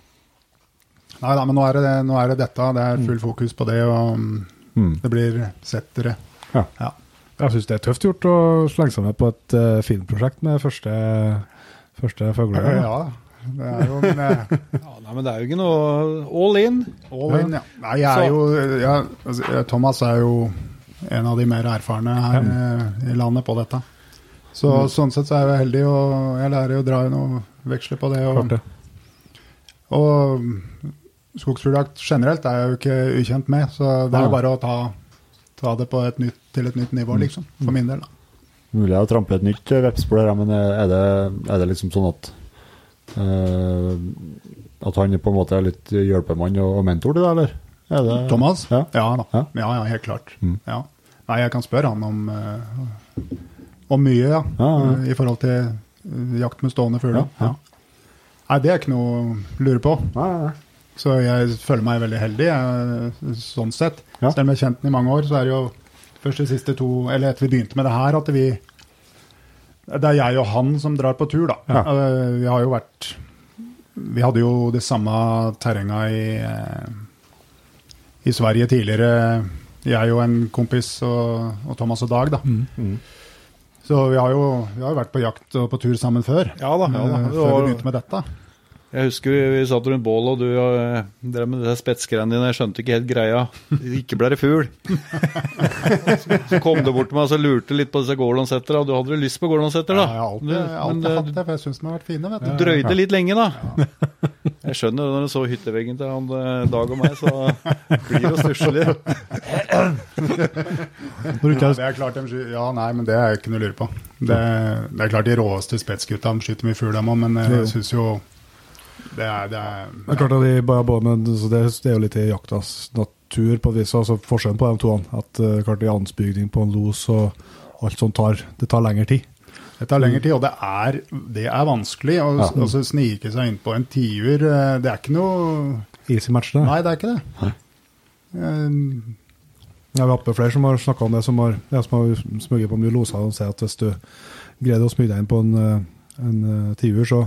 nei da, men nå er, det, nå er det dette. Det er full fokus på det, og um, Mm. det blir settere. Ja. Ja. Jeg syns det er tøft gjort å slenge seg med på et uh, filmprosjekt med første, første fugler. Ja, det er jo men, eh, ja, nei, men det er jo ikke noe all in. all in, ja. Nei, jeg er jo jeg, altså, Thomas er jo en av de mer erfarne her ja. i landet på dette. Så sånn sett så er jeg heldig, og jeg lærer jo å dra inn og veksle på det. Klart Og, det. og skogsfugljakt generelt er jeg jo ikke ukjent med, så det er jo bare å ta, ta det på et nytt, til et nytt nivå, liksom. For min del, da. Mulig å trampe et nytt vepsebol her, men er det, er det liksom sånn at uh, At han på en måte er litt hjelpemann og mentor til deg, eller? Er det, Thomas? Ja. Ja da. Ja. Ja, ja, helt klart. Mm. Ja. Nei, jeg kan spørre han om, uh, om mye, ja. Eh, I forhold til eh, jakt med stående fugler. Nei, det er ikke noe å lure på. Nei, nei, nei. Så jeg føler meg veldig heldig, jeg, sånn sett. Ja. Selv om jeg har kjent den i mange år, så er det jo først de siste to Eller etter vi begynte med det her, at vi Det er jeg og han som drar på tur, da. Ja. Eh, Vi har jo vært Vi hadde jo det samme terrenga i eh, i Sverige tidligere, jeg og en kompis og, og Thomas og Dag, da. Mm. Så vi har, jo, vi har jo vært på jakt og på tur sammen før. Ja da, ja da. eh, Før vi begynte med dette. Jeg husker vi, vi satt rundt bålet, og du eh, drev med de spetsgreiene dine. Jeg skjønte ikke helt greia. Ikke ble det fugl. så, kom du bort til meg og så lurte litt på disse gordonsetterne. Og du hadde jo lyst på gordonsetter, da. Ja, jeg har alltid, hatt det, for jeg syns de har vært fine. vet du du. drøyde litt lenge, da. Jeg skjønner når du så hytteveggen til han eh, Dag og meg, så blir det jo stusslig. Ja, det er klart de ja, nei, men det er ikke noe å lure på. Det, det er klart de råeste spetsgutta de skyter mye fugl, dem òg, men eh, jeg syns jo det er, det er Det er klart at de bare, både, men, det, det er jo litt i jaktas natur på et vis. altså Forskjellen på de to at uh, klart i ansbygning på en los og alt sånt tar, det tar lengre tid. Det tar lengre tid, og det er, det er vanskelig å Ja. å snike seg inn på en tiur. eh, Det er ikke noe Easy match, det. Nei, det er ikke det. Um, Ja, vi har hatt flere som har snakka om det, som har, ja, har smugget på mye loser og sier at hvis du greier å smyge deg inn på en, en tiur, så,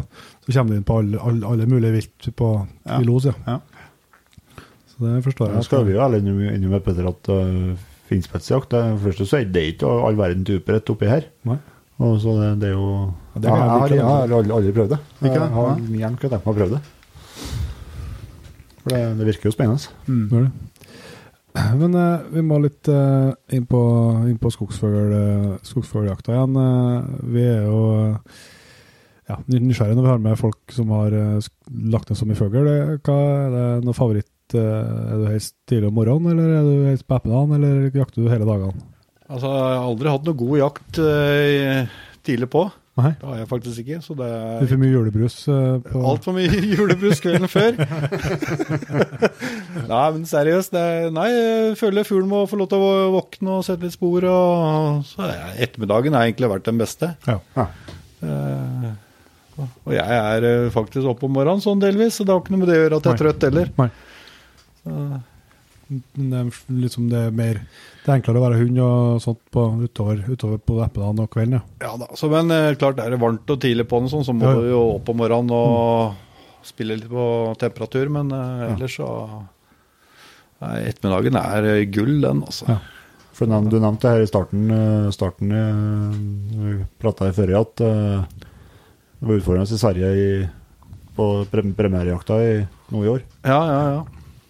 så kommer du inn på alle, alle, alle mulige vilt på, Ja. i los. Ja. Ja. Så det forstår jeg. Nå skal vi jo alle innrømme med Petter at uh, finspetsjakt det er- Først så er det ikke all verden duperett oppi her. Nei. Og så det, det er jo Ja, det ja, jeg jeg, har, jeg har aldri, aldri prøvd det. Ikke det? Jeg har gjerne kunne tenkt meg å prøve det. For det, det virker jo spennende. mm. Men eh, vi må litt eh, inn på, inn på skogsfugl, eh, skogsfugljakta igjen. Eh, vi er jo eh, ja, nysgjerrig når vi har med folk som har uh, lagt ned så mye fugl. Eh, Hva Er det noe favoritt? Uh, er du helst tidlig om morgenen, eller er du helst på ettermiddagen, eller jakter du hele dagene? Altså, jeg har aldri hatt noe god jakt uh, tidlig på. Nei. Det har jeg faktisk ikke. Så det er for mye julebrus Uh, på altfor mye julebrus kvelden før. nei, men seriøst. Det er, nei, jeg føler fuglen må få lov til å våkne og sette litt spor. Og, så er, ettermiddagen har egentlig vært den beste. Ja. Ja. Eh, og jeg er eh, faktisk oppe om morgenen sånn delvis, så det har ikke noe med det å gjøre at jeg er trøtt heller. Nei. Så, Men Det er liksom det er mer Det er enklere å være hund og sånt på, utover, utover på ettermiddagen og kvelden, ja. Ja da, så, men eh, klart er det varmt og tidlig på den, sånn, så må Ja, du jo opp om morgenen og spille litt på temperatur. Men uh, ellers så Nei, ettermiddagen er gull, den, altså. Ja. For du nevnte, her i starten, starten prata jeg før i før at eh, det var utfordrende i Sverige i, på pre premierejakta i, nå i år. Ja, ja, ja.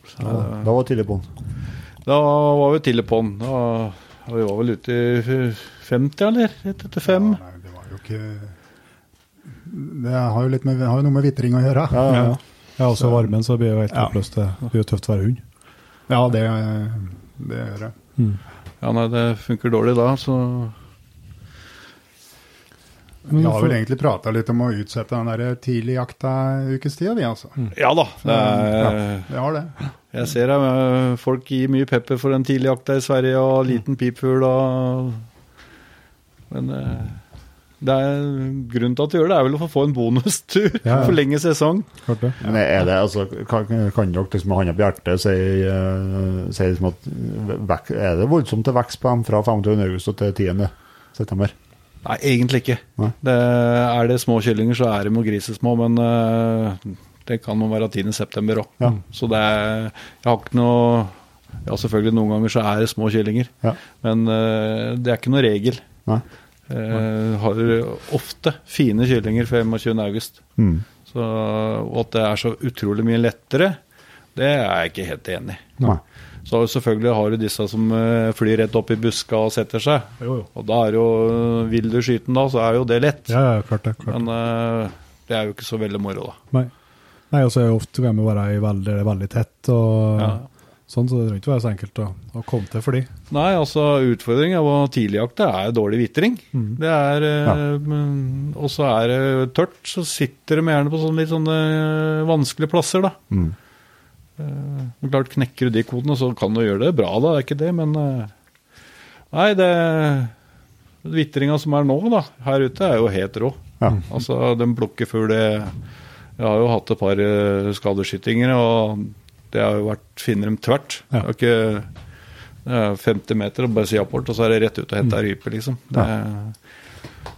Så, Da, da var vi tidlig på den. da var vi tidlig på den. Da, vi var vel ute i 50, eller? Rett etter fem. Ja, nei, det var jo ikke Det har jo, litt med, har jo noe med vitring å gjøre. Ja, ja, ja. Ja, også varmen, så blir det jo helt Ja. Det blir jo tøft å være hund. Ja, det, det gjør det. Ja, nei, det funker dårlig da, så Vi har vel egentlig prata litt om å utsette den der tidlig jakta ukes tid, vi altså. Ja da. Det er, Vi har det. Jeg ser eh, folk gir mye pepper for den tidligjakta i Sverige, og liten pipfugl og Men eh, det er, grunnen til at de gjør det, er vel å få en bonustur. Ja, ja. Forlenge sesong. Det. Men er det, altså, kan, kan dere liksom med hånda på hjertet si, uh, si liksom at vek, Er det voldsomt til vekst på dem fra 25. august og til 10. Nei, egentlig ikke. Nei. Det, er det små kyllinger, så er de jo grisesmå, men uh, det kan jo være 10. september òg. Ja. Så det er Jeg har ikke noe Ja, selvfølgelig noen ganger så er det små kyllinger, Ja. men uh, det er ikke noe regel. Nei. Uh, har ofte fine kyllinger 25. august. Mm. Så, og at det er så utrolig mye lettere, det er jeg ikke helt enig i. Så selvfølgelig har du disse som eh, flyr rett opp i buska og setter seg. Jo, jo. Og da er jo Vil du skyte den da, så er jo det lett. Ja, ja, klart det. Klart. Men eh, det er jo ikke så veldig moro, da. Nei. Nei, og så er jo ofte kan vi være i veldig, veldig tett, og Ja. sånn, så det trenger ikke være så enkelt å, å komme til for de. Nei, altså utfordringen av tidligjakt det er dårlig vitring. Mm. Det er ja. Og så er det tørt, så sitter de gjerne på sånne litt sånne eh, vanskelige plasser, da. Mm. Eh, men klart, knekker du de kodene, så kan du gjøre det bra, da. Det er ikke det, men eh, Nei, det Vitringa som er nå, da, her ute, er jo helt rå. Ja. Altså, den plukker fugl Jeg har jo hatt et par eh, skadeskytinger, og det har jo vært finner dem tvert. Ja. Det er ikke det er 50 meter og bare si apport, og så er det rett ut og hente ei rype, liksom. Det ja.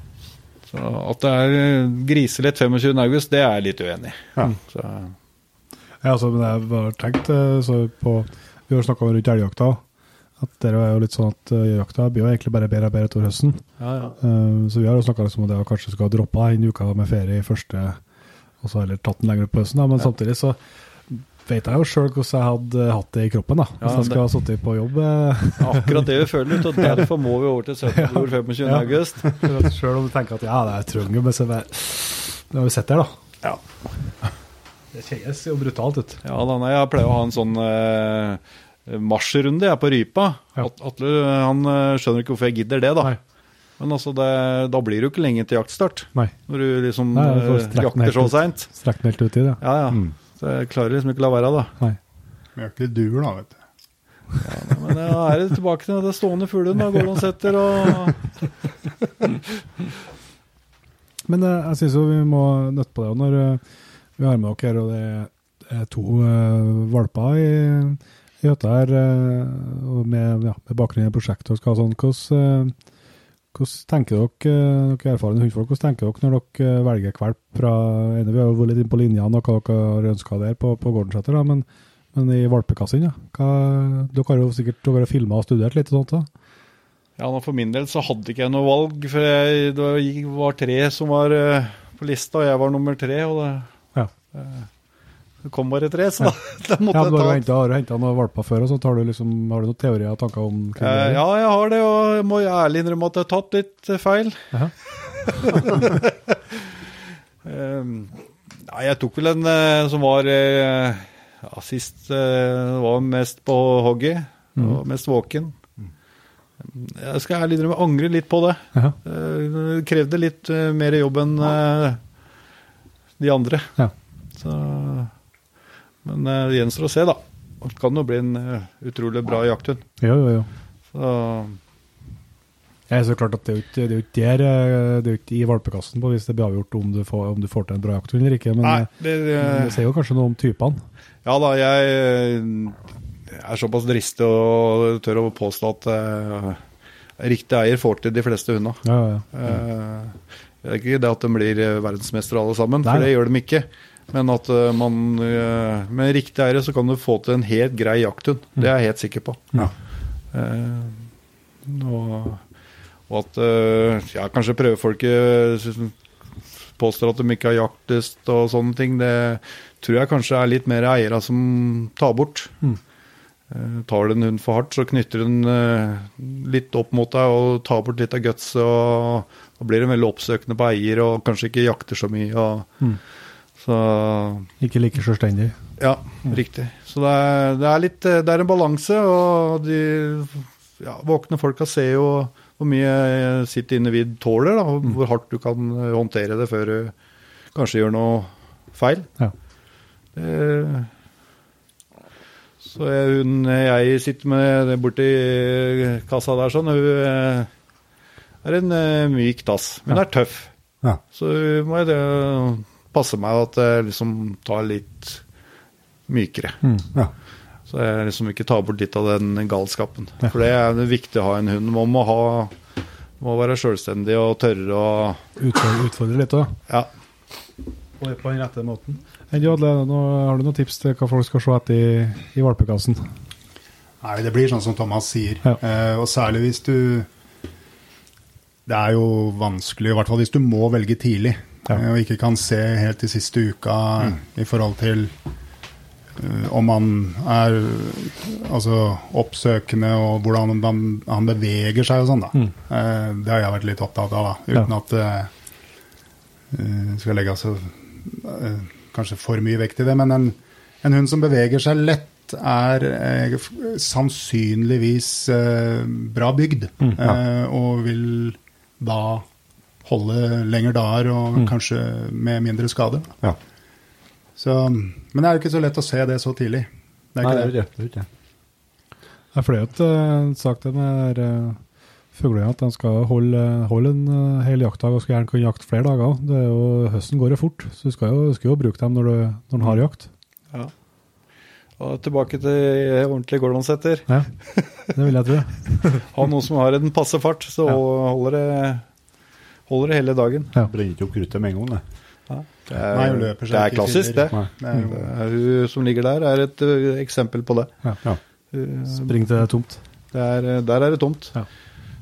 så at det er griselett 25. august, det er jeg litt uenig i. Ja. Så, Ja, altså, men jeg har tenkt eh, så på Vi har snakka om rundt elgjakta. At det er jo litt sånn at uh, jakta blir jo egentlig bare bedre og bedre utover høsten. Ja, ja. Uh, så vi har jo snakka om at jeg kanskje skal droppa en uke med ferie i første, og så heller tatt den lenger opp på høsten. Da. Men samtidig så vet jeg jo sjøl hvordan jeg hadde hatt det i kroppen, da. Hvis Ja, jeg skal ha sittet på jobb. eh, Akkurat det vi føler ut, og derfor må vi over til 17. jord 25. Ja. august. Sjøl om du tenker at ja, det er trenger men så bare Nå har vi sett det, da. Ja. Det kjennes jo brutalt ut. Ja, da, nei, jeg pleier å ha en sånn eh, marsjrunde jeg på Rypa. Ja. Atle han eh, skjønner ikke hvorfor jeg gidder det, da. Nei. Men altså, det, da blir det jo ikke lenge til jaktstart. Nei. Når du liksom Nei, eh, jakter så seint. Strekk den helt uti det. Ja, ja. Mm. Så jeg klarer liksom ikke å la være, da. Nei. Vi har ikke litt duer, da, vet du. Ja, Men da er det tilbake til det stående fuglen, da. går Gordon setter og Men eh, jeg syns jo vi må nøtte på det når vi har med dere, og det er to eh, valper i, hytta her, eh, og med, ja, med bakgrunn i prosjektet og skal sånn. Hvordan, eh, hvordan tenker dere, dere er erfarne hundfolk, hvordan tenker dere når dere velger valp fra ene, Vi har jo vært litt inne på linjene og hva dere har ønska der på, på Gårdenseter, men, men i valpekassen, ja. Hva, dere har jo sikkert dere har filma og studert litt og sånt? da. Ja, For min del så hadde ikke jeg noe valg, for jeg, det var- tre som var på lista, og jeg var nummer tre. og det, det kom bare tre, så da, da måtte Ja, du har jeg ta jo henta noen valper før, og så tar du liksom, har du noen teorier og tanker om kring Eh, ja, jeg har det, og jeg må ærlig innrømme at jeg har tatt litt eh, feil. Jaha. Eh, Nei, jeg tok vel en eh, som var eh, ja, sist eh, var mest på hogget, og mest våken. Jeg skal ærlig innrømme angre litt på det. Eh, Det krevde litt eh, mer jobb enn eh, de andre. Ja. Så, men eh, det gjenstår å se, da. Det kan jo bli en eh, utrolig bra jakthund. Jo, jo, jo. Så, Jeg er så klart at det er jo ikke, det er jo ikke der, eh, det er jo ikke i valpekassen på hvis det blir avgjort om du får, om du får til en bra jakthund eller ikke, men nei, det, det, det sier jo kanskje noe om typene. Ja da, jeg eh, er såpass dristig og tør å påstå at uh, riktig eier får til de fleste hundene. Ja, ja, ja. Uh, det er ikke det at de blir verdensmestere alle sammen, Nei, for det gjør de ikke. Men at eh, man eh, med riktig eier så kan du få til en helt grei jakthund. Det er jeg helt sikker på. Ja. Eh, og, og at eh, ja, kanskje prøvefolket påstår at de ikke har jaktlyst og sånne ting, det tror jeg kanskje er litt mer eiere som tar bort. Mm. Eh, tar du en hund for hardt, så knytter hun eh, litt opp mot deg og tar bort litt av gutset. og Da blir en veldig oppsøkende på eier og kanskje ikke jakter så mye. Og, Mm. Så Ikke like selvstendig. ja, riktig. Så det er, det er litt eh, Det er en balanse, og de ja, våkne folka ser jo hvor mye sitt individ tåler, da, og hvor hardt du kan eh, håndtere det før du kanskje gjør noe feil. Ja. Det, så jeg, hun jeg sitter med borti kassa der, sånn, hun eh, er en eh, myk tass, men Ja. er tøff. Ja. Så må jeg det passe meg at jeg liksom tar litt mykere. Mm. Ja. Så jeg liksom ikke tar bort litt av den galskapen. Ja. For det er viktig å ha en hund. Man må, ha, må være selvstendig og tørre å Utfordre, utfordre litt òg. Ja. På den rette måten. Adle, nå, har du noen tips til hva folk skal se etter i, i valpekassen? Nei, det blir sånn som Thomas sier. Ja. Eh, og særlig hvis du Det er jo vanskelig, i hvert fall hvis du må velge tidlig. Ja. eh, og ikke kan se helt til siste uka i forhold til uh, om han er altså, oppsøkende og hvordan han, han beveger seg og sånn. da. Mm. Uh, det har jeg vært litt opptatt av, da, uten at det skal legge altså, kanskje for mye vekt i det. Men en, en hund som beveger seg lett, er eh, sannsynligvis eh, bra bygd. Mm, ja. eh, og vil da holde lenger dager og Mm. kanskje med mindre skade. Ja. Så, men det er jo ikke så lett å se det så tidlig. Det er ikke det. det er ikke det. Jeg flere har uh, sagt det med uh, fuglene at de skal holde, holde en eh, hel jaktdag og skal gjerne kunne jakte flere dager. Det er jo, høsten går jo fort, så du skal jo, skal jo bruke dem når du, når har jakt. ja. Og tilbake til ordentlig Gordonsetter. Ja, det vil jeg tro. Ha noen som har en passe fart, så Ja. holder, det, holder det hele dagen. Ja. Brenner ikke opp kruttet med en gang, det. Det er, løper det er klassisk, det. Nei. Det er jo, Hun som ligger der, er et ø, eksempel på det. Ja. Ja. Spring til det er tomt. Er, eh, der er det tomt. Ja.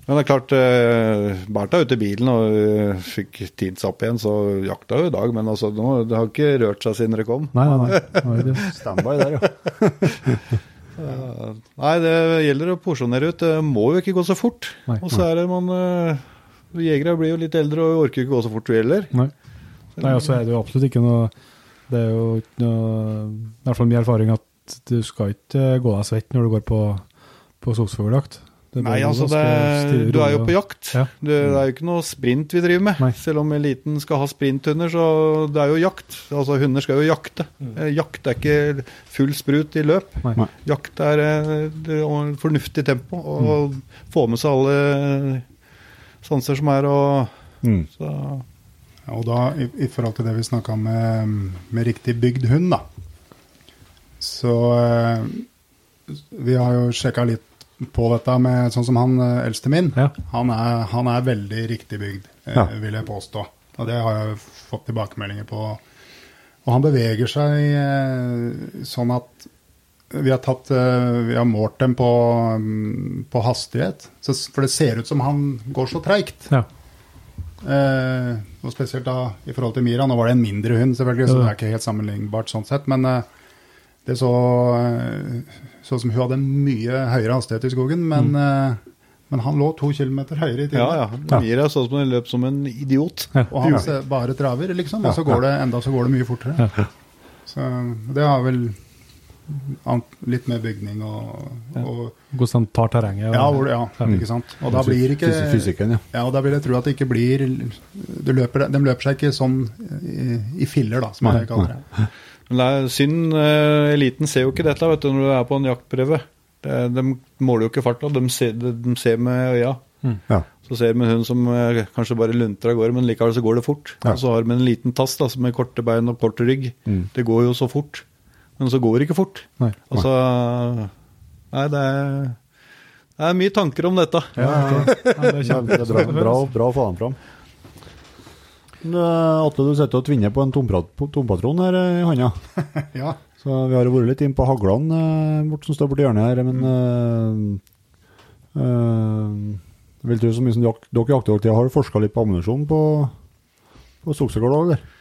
Men det er klart, eh, Bertha er ute i bilen og uh, fikk opp igjen, så jakta jo i dag. Men altså, nå, det har ikke rørt seg siden dere kom. Nei, nei, nei. Standby der, ja. Eh, Nei, det gjelder å porsjonere ut. Det må jo ikke gå så fort. Nei. Og så er det man eh, Jegere blir jo litt eldre og orker ikke gå så fort vi heller. Nei. Nei, altså er det jo absolutt ikke noe Det er jo ikke noe I hvert fall min erfaring at du skal ikke gå deg svett når du går på, på skogsfugljakt. Nei, altså, det, du er jo på jakt. Ja. Det, det er jo ikke noe sprint vi driver med. Nei. Selv om eliten skal ha sprinthunder, så det er jo jakt. Altså, hunder skal jo jakte. Mm. Eh, Jakt er ikke full sprut i løp. Nei. Jakt er eh, er fornuftig tempo, og Mm. få med seg alle sanser som er, og Mm. så Ja, Og da, i, i forhold til det vi snakka om med, med riktig bygd hund, da. Så eh, vi har jo sjekka litt på dette med sånn som han eh, eldste min. Ja. Han, er, han er veldig riktig bygd, eh, Ja. vil jeg påstå. Og det har jeg fått tilbakemeldinger på. Og han beveger seg eh, sånn at vi har, tatt, eh, vi har målt dem på, mm, på hastighet. Så, for det ser ut som han går så treigt. Ja. Eh, og spesielt da i forhold til Mira. Nå var det en mindre hund, selvfølgelig, så det er ikke helt sammenlignbart sånn sett. Men eh, det så eh, så som hun hadde mye høyere hastighet i skogen. Men, eh, men han lå to kilometer høyere i tiden. Ja, ja. Mira så ut som hun løp som en idiot. Og han bare traver, liksom. Og så går det enda så går det mye fortere. Så det har vel litt med bygning og, og Hvordan han tar terrenget. og- ja, hvor det, ja, ikke sant. Og da blir ikke Fysikken, ja. Ja, og da vil jeg tro at det ikke blir det løper, De løper seg ikke sånn i, i filler, da, som jeg kaller det. Men det er synd, eh, eliten ser jo ikke dette vet du, når du er på en jaktprøve. De, de måler jo ikke farta, de de, de ser med øya. Ja. Så ser de en hund som eh, kanskje bare lunter av gårde, men likevel så går det fort. Ja. Og så har de en liten tass da, som med korte bein og kort rygg. Mm. Det går jo så fort, men så går det ikke fort. Nei. Altså Nei, det er, det er mye tanker om dette. Ja, ja, det er det er bra, bra, bra å få dem fram. Eh, Atle, du sitter og tvinner på en tompatron her eh, i handa. Ja. Så vi har jo vært litt inn på haglene eh, bort som står borti hjørnet her, men mm. øh, øh, vil du så mye som dere dere i jaktevaktida har forska litt på ammunisjon på, på Stoksegård òg, eller?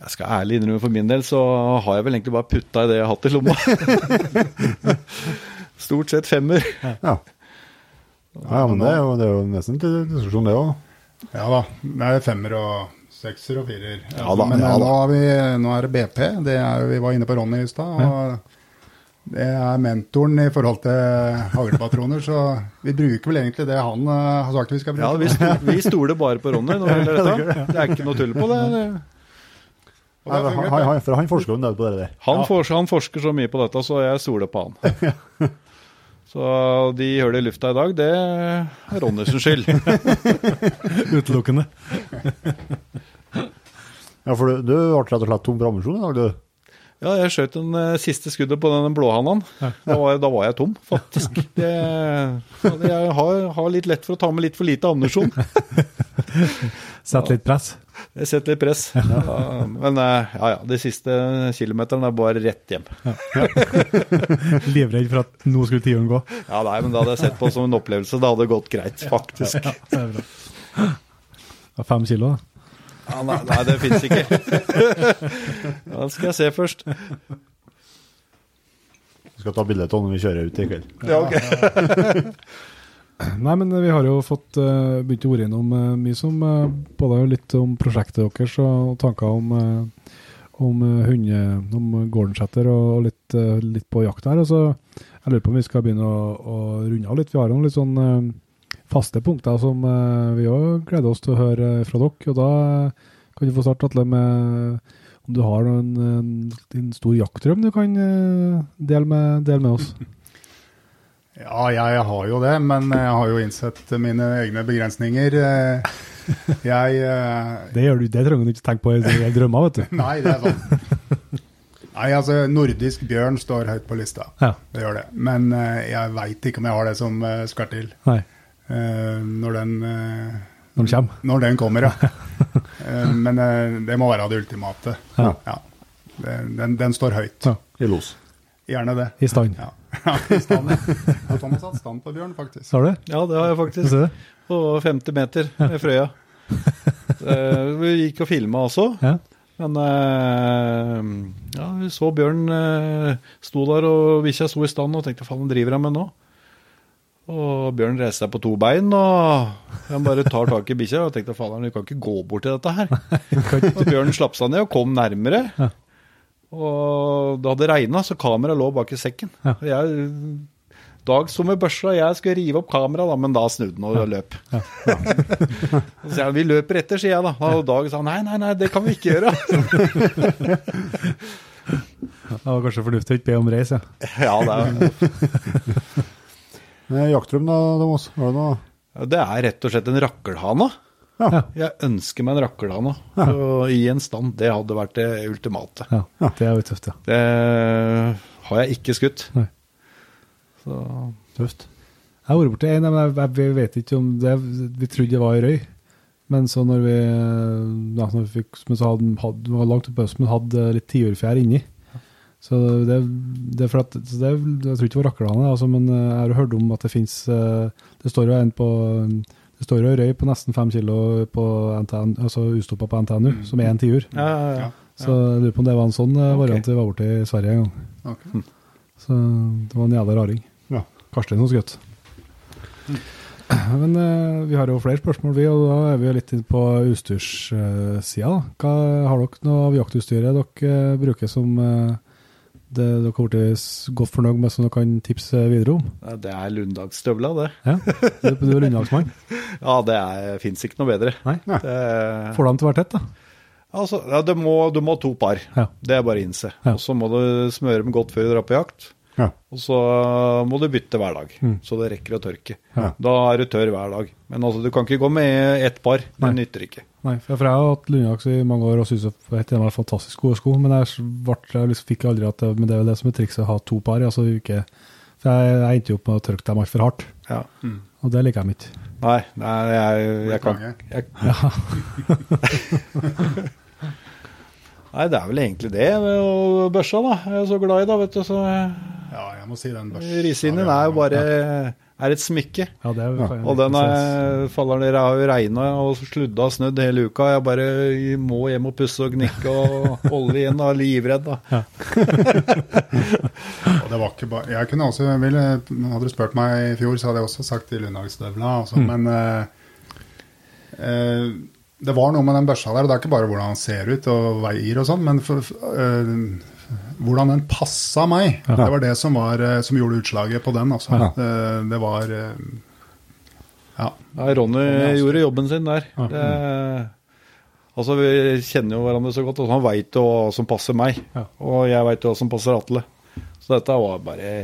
Jeg skal ærlig innrømme for min del, så har jeg vel egentlig bare putta i det jeg har hatt i lomma. Stort sett femmer. Ja. ja, men det er jo, det er jo nesten til diskusjon, det òg. ja da. Det er femmer og sekser og firer. Ja da, Men ja eh, da. har vi, nå er det BP. Det er, vi var inne på Ronny i stad. og Det er mentoren i forhold til haglpatroner, så vi bruker vel egentlig det han eh, har sagt vi skal bruke. Ja, vi, stoler bare på Ronny når det gjelder dette. Det er ikke noe tull på det. Det Han, fungert, han, han, for han forsker jo en del på det der. Han, forsker, han forsker så mye på dette, så jeg stoler på han. Så de hører det i lufta i dag, det er Ronnys skyld. Utelukkende. Ja, for du, du ble rett og slett tom for ammunisjon i dag, du. Ja, jeg skjøt den eh, siste skuddet på den blåhannen. Da, var- da var jeg tom, faktisk. Det, jeg har, har litt lett for å ta med litt for lite ammunisjon. Sett litt press. Jeg setter litt press. Ja, men eh, ja, ja, de siste kilometerne er bare rett hjem. Livredd for at nå skulle tiden gå. Ja, nei, men Det hadde jeg sett på som en opplevelse. Det hadde gått greit, faktisk. Ja, Det er bra. Det var fem kilo, da. Ja, nei, nei, det fins ikke. Da skal jeg se først. Vi skal ta bilde av når vi kjører ut i kveld. Ja, ok. Nei, men vi har jo fått uh, begynt å ordre innom uh, mye som uh, både litt om prosjektet deres og tanker om, om hunde, om gårdensetter og, litt, litt på jakt her. Altså, jeg lurer på om vi skal begynne å, å runde av litt. Vi har noen litt sånn faste punkter som vi òg gleder oss til å høre fra dere. Og da kan du få starte, Atle, med om du har en, en, en stor jaktdrøm du kan dele, med, dele med oss. Ja, jeg har jo det, men jeg har jo innsett mine egne begrensninger. Eh, Jeg eh, Det, gjør du, det trenger du ikke tenke på i drømmer, vet du. Nei, det er sånn. Nei, altså, nordisk bjørn står høyt på lista. Ja. Det gjør det. Men eh, jeg veit ikke om jeg har det som skal til. Nei, eh, når, den, når den kommer. når den kommer, ja. Eh, men det må være det ultimate. Ja. Det, den, den står høyt. Ja. I los. Gjerne det. I stand. Ja. Ja, i stand, ja. Thomas har hatt stand på bjørn, faktisk. Har du? Ja, det har jeg faktisk. På 50 meter ved Frøya. Eh, vi gikk og filma også. Ja. Men eh, ja, vi så Bjørn eh, sto der, og bikkja sto i stand og tenkte faen, driver han med nå? Og Bjørn reiste seg på to bein, og han bare tar tak i bikkja og tenkte faen, du kan ikke gå bort til dette her. Og Bjørn slapp seg ned og kom nærmere. Ja. Og det hadde regna, så kameraet lå bak i sekken. Ja. Jeg, Dag som med børsa, jeg skulle rive opp kameraet, men da snudde han og løp. Så jeg, vi løper etter, sier jeg da. Og Dag sa nei, nei, nei, det kan vi ikke gjøre. Det var kanskje fornuftig å ikke be om reis, ja. Ja, det er, Jaktrum da, Damos? Har du noe? det er rett og slett en rakkelhane. Ja. Jeg ønsker meg en rakkelhane og i en stand. Det hadde vært det ultimate. ja. Det er jo tøft, ja. Det har jeg ikke skutt. Nei. Så, Tøft. Jeg har vært borti en, men jeg vet ikke om det Vi trodde det var i røy. Men så når vi, ja, når vi fikk, men så hadde, hadde, var langt oppe høsten, men hadde litt tiurfjær inni. Så det, det er for at, så det, jeg tror ikke det var raklene, altså, men jeg har hørt om at det finnes eh, Det står jo en på det står jo røy på nesten fem kilo på NTN, altså ustoppa på NTNU, som er en tiur. ja, ja, ja. Så jeg lurer på om det var en sånn okay. Variant vi var borti i Sverige en gang. Okay. Så det var en jævla raring. Ja. Karstein som skjøt. Men eh, vi har jo flere spørsmål, vi, og da er vi jo litt inne på utstyrssida. Har dere noe av jaktutstyret dere eh, bruker som eh, det dere har blitt godt fornøyd med, som dere kan tipse videre om? Det er Lundagsstøvla, det. Ja, Du, er Lundagsmann. Ja, det fins ikke noe bedre. Nei. Det, Får dem til å være tett, da. altså, ja, du, må, du må ha to par. Ja. Det er bare å innse. Ja. Og så må du smøre dem godt før du drar på jakt. Ja. Og så må du bytte hver dag, Mm. så det rekker å tørke. Ja. Da er du tørr hver dag. Men altså, du kan ikke gå med ett par. Det Nei. nytter ikke. Nei, for jeg har hatt Lundaks i mange år og syns det var fantastisk gode sko, men jeg, ble, jeg liksom fikk aldri at det, men det er vel det som er trikset, å ha to par. Altså ikke, for jeg, jeg endte jo opp med å tørke dem altfor hardt, Ja. og det liker jeg ikke. Nei, nei jeg, jeg kan jeg, ja. Nei, det er vel egentlig det. Og børsa, da. Jeg er så glad i det, vet du. Så Ja, jeg må si den børsen... Risinen er jo bare er et smykke. Ja, det er, Ja, kan Og den er, faller ned, det har jo regna og sludda og snødd hele uka. Jeg bare må hjem og pusse og gnikke og holde igjen og er livredd. da. Og det var ikke bare Jeg kunne også ville, Hadde du spurt meg i fjor, så hadde jeg også sagt til Lundagsstøvla. Altså, Men eh, eh, det var noe med den børsa der. og Det er ikke bare hvordan han ser ut og veier og sånn, men for, eh, hvordan den passa meg. Det var det som, var, eh, som gjorde utslaget på den. Altså. Ja. Det, det var eh, Ja. Nei, Ronny gjorde jobben sin der. Ja. Det, altså, Vi kjenner jo hverandre så godt, og han veit jo hva som passer meg. Ja. Og jeg veit jo hva som passer Atle. Så dette var bare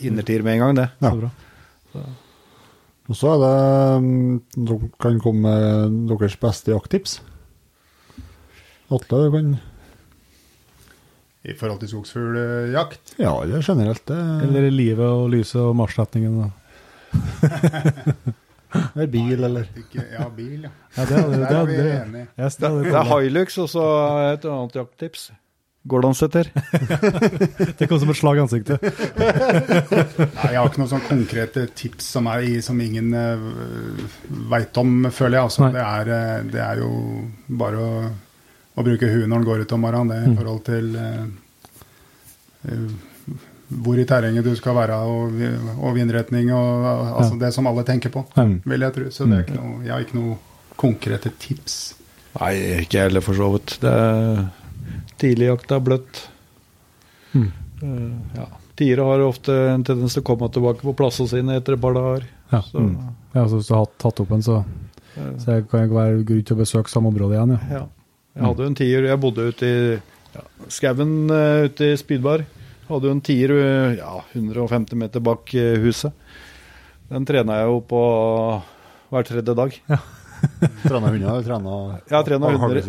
innertier med en gang, det. Ja. så bra. Og så er det mm, Dere kan komme med deres beste jakttips. Atle, du kan I forhold til skogsfugljakt. Ja, eller generelt. Det Eller livet og lyset og marsjretningen. eller bil, eller Ikke, ja, bil, ja. Ja, det, det, Der er vi det, det, enige. yes, det, Det er Hilux, og så et annet jakttips. Gordonsetter. det kom som et slag i ansiktet. Nei, Jeg har ikke noen sånn konkrete tips som, er som ingen uh, veit om, føler jeg. Altså, det, er, eh, det er jo bare å, å bruke huet når en går ut om morgenen. Det er i forhold til eh, eh, hvor i terrenget du skal være, og, og vindretning, og altså, det som alle tenker på, vil jeg tro. Så det er ikke noe, jeg har ikke noe konkrete tips. Nei, ikke jeg heller, for så vidt. Det er Tidligjakt er bløtt. Mm. Uh, ja. Tiere har ofte en tendens til å komme tilbake på plassene sine etter et par dager. Ja. Så, Ja, så hvis du har tatt opp en, så, så kan jeg være grunn til å besøke samme område igjen. Ja. Ja. Jeg hadde jo en tier, jeg bodde ute i ja, skauen eh, ute i Spydbar. Hadde jo en tier eh, ja, 150 meter bak eh, huset. Den trena jeg jo på hver tredje dag. trene hunder? eller Trene Jeg trena hunder.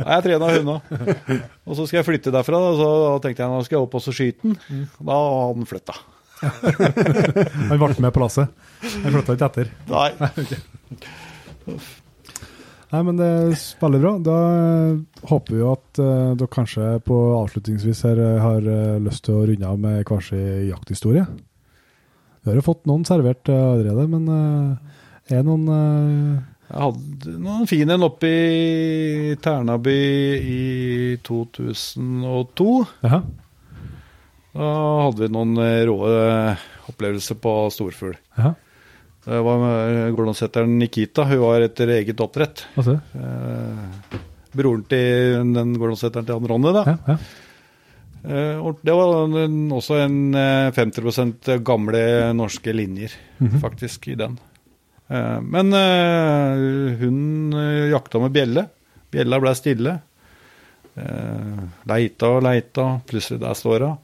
Nei, jeg trena hunder. Og så skal jeg flytte derfra, da, så tenkte jeg nå skal jeg opp og skyte den. Da hadde den flytta. Han ble med på lasset. Han flytta ikke etter. Nei. Nei, men det er veldig bra. Da eh, håper vi jo at uh, dere kanskje på avslutningsvis her eh, har uh, lyst til å runde av med hver sin jakthistorie. Vi har jo fått noen servert uh, allerede, men uh, er noen Jeg hadde noen fine en oppe i Ternaby i 2002. Aha. Da hadde vi noen rå opplevelser på storfugl. Jaha. Det var med Nikita. Hun var etter eget oppdrett. Altså? Eh, broren til den Gordonsetteren til han Ronny, da. Ja, ja. Eh, det var også en eh, 50 gamle norske linjer, Mhm. faktisk, i den. Eh, men eh, hun eh, jakta med bjelle. Bjella ble stille. Eh, leita og leita, plutselig der står hun.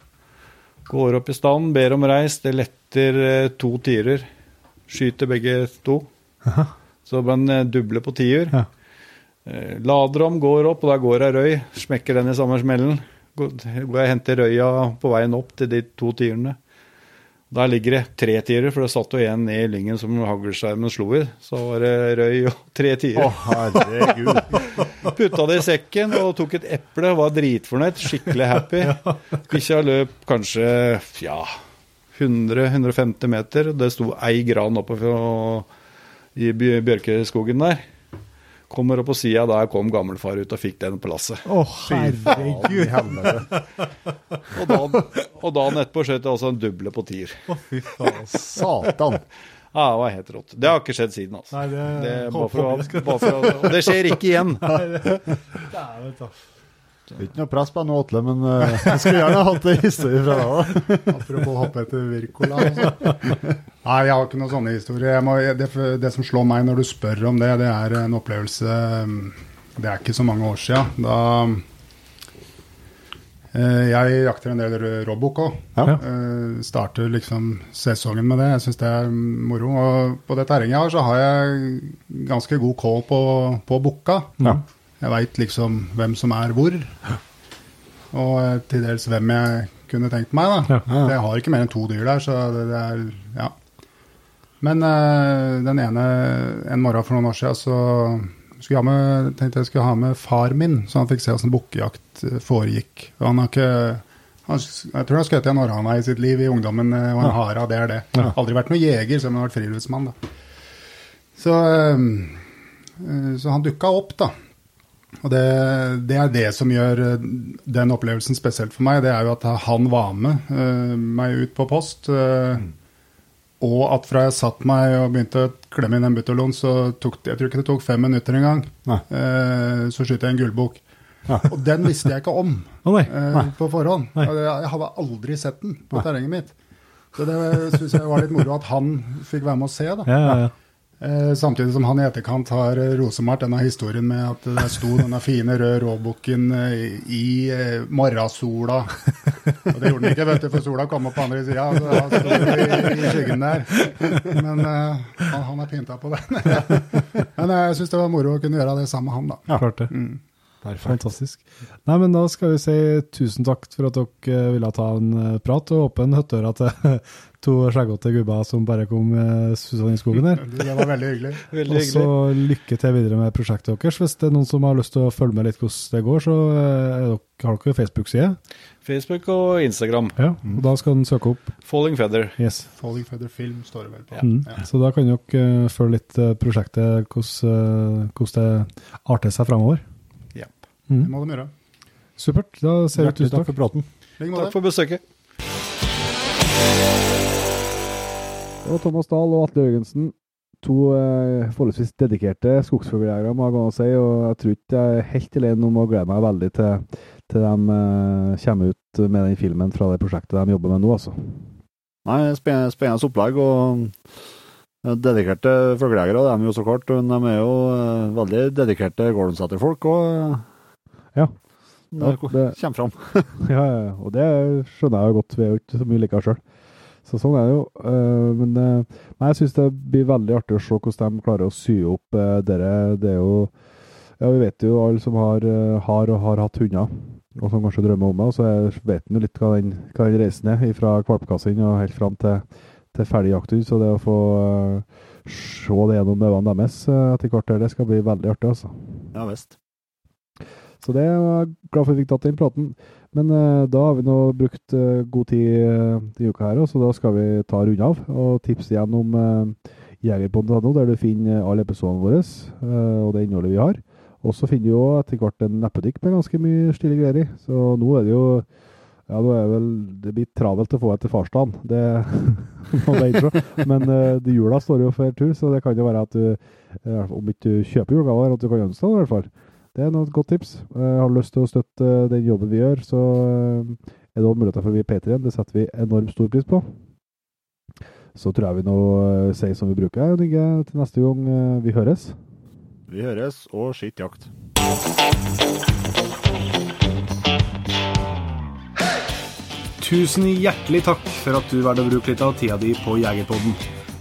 Går opp i stand, ber om reis. Det letter eh, to tirer. Skyter begge to. Aha. Så man eh, duble på tiur. Ja. Eh, Lader om, går opp, og der går ei røy. Smekker den i samme smellen. Går jeg og henter røya på veien opp til de to tiurene. Der ligger det tre tiere, for det satt jo en ned i lyngen som haglskjermen slo i. Så var det røy og tre Å, tirer. herregud. Putta det i sekken og tok et eple. Var dritfornøyd, skikkelig happy. Bikkja løp kanskje ja, 100-150 meter. Det sto ei gran oppe i bjørkeskogen der. Kommer opp på sida, der kom gammelfar ut og fikk den på lasset. Å, herregud! Og dagen, og dagen etterpå skjøt jeg også en duble på tier. Satan. Ja, det var helt rått. Det har ikke skjedd siden, altså. Nei, det, Det, bare for, å- bare for, og det skjer ikke igjen. Nei, det, Det er ikke noe press på han åtle, men uh, jeg skulle gjerne hatt en historie fra deg òg. Apropos hoppe etter Wirkola. Altså. Nei, jeg har ikke noen sånne historier. Jeg må, det, det som slår meg når du spør om det, det er en opplevelse mm, Det er ikke så mange år sia. Da eh, Jeg jakter en del Robok òg. Ja. Uh, starter liksom sesongen med det. Jeg syns det er moro. Og på det terrenget jeg har, så har jeg ganske god kål på, på bukka. Ja. Jeg veit liksom hvem som er hvor. Og eh, til dels hvem jeg kunne tenkt meg. da. Ja. Jeg har ikke mer enn to dyr der, så det, det er Ja. Men uh, den ene en morgen for noen år siden så skulle jeg med, tenkte jeg skulle ha med far min, så han fikk se hvordan bukkejakt eh, foregikk. Og han har ikke han, jeg tror han har skutt en orrhane i sitt liv i ungdommen, og en hare, det er det. Aldri vært noen jeger, selv om han har vært friluftsmann. da. Så, så han dukka opp, da. Og det, det er det som gjør eh, den opplevelsen spesielt for meg. Det er jo at han var med uh, meg ut på post. eh, Og at fra jeg satt meg og begynte å klemme inn en butterlon, så tok det, jeg tror ikke det tok fem minutter engang, eh, så skyter jeg en gullbok. Ja. Og den visste jeg ikke om oh, nei. Nei. på forhånd. Nei. Jeg hadde aldri sett den på terrenget mitt. Så det syns jeg var litt moro at han fikk være med å se. da. Ja, ja, ja. Eh, samtidig som han i etterkant har eh, rosemalt denne historien med at det sto denne fine røde råbukken eh, i eh, morgensola. Og det gjorde den ikke, vet du, for sola kom opp på andre sida. Så han sto i, i skyggen der. Men eh, han, han er pynta på det. Men eh, jeg syns det var moro å kunne gjøre det sammen med han, da. Ja, Klart det. Mm. Fantastisk. Nei, men da skal vi si tusen takk for at dere eh, ville ta en eh, prat, og åpen høttøra til to skjeggete gubber som bare kom uh, susende i skogen her. Det var veldig hyggelig. Veldig Og så lykke til videre med prosjektet deres. Hvis det er noen som har lyst til å følge med litt hvordan det går, så eh, er dere, har dere Facebook-side. Facebook og Instagram. Ja, og da skal den søke opp. Falling Feather. Yes. Falling Feather Film står det vel på. Mm. Ja. Så da kan dere eh, følge litt eh, prosjektet, hvordan, eh, hvordan det arter seg fremover. Ja. Det Mm. må de gjøre. Supert. Da ser vi ut tusen takk takk. for praten. Takk for besøket. Det var Thomas Dahl og Atle Jørgensen. To eh, forholdsvis dedikerte skogsfugljegere, må jeg gå og si. Og jeg tror ikke jeg er helt alene om å glede meg veldig til, til de eh, kommer ut med den filmen fra det prosjektet de jobber med nå, altså. Nei, spennende, spennende opplegg. og eh, Dedikerte fuglejegere, det er de jo så klart. Men de er jo eh, veldig dedikerte Gordonseter-folk òg. Ja. Det det- kommer fram. Ja, ja, og det skjønner jeg jo godt. Vi er jo ikke så mye like sjøl. Så sånn er det jo. Eh, men eh, nei, jeg syns det blir veldig artig å se hvordan de klarer å sy opp uh, dere. Det er jo Ja, vi vet jo alle som har, eh, har og har hatt hunder, og som kanskje drømmer om det. Og så vet en jo litt hva den, hva den reisen er, fra valpekassen og helt fram til, til ferdig jakthund. Så det å få se det gjennom øynene deres etter hvert, det skal bli veldig artig, altså. Ja visst. Så det er jeg glad for at vi fikk tatt den praten. Men uh, da har vi nå brukt uh, god tid uh, denne uka her, så da skal vi ta runde av og tipse igjen om uh, jegerpodden.no, der du finner alle episodene våre og det innholdet vi har. Og så finner du jo etter hvert en neppetikk med ganske mye stille greier i. Så nå er det jo ja, nå er det vel Det blir travelt å få etter farsdagen. Det. Men uh, jula står jo for tur, så det kan jo være at du, om ikke du kjøper julegaver, at du kan ønske deg i hvert fall. Det er noe godt tips. Uh, har du lyst til å støtte uh, den jobben vi gjør, så uh, er det også muligheter for å bli P3 igjen. Det setter vi enormt stor pris på. Så tror jeg vi nå uh, sier som vi bruker, Nygge, til neste gang uh, vi høres. Vi høres, og skitt jakt. Tusen hjertelig takk for at du valgte å bruke litt av tida di på Jegerpodden.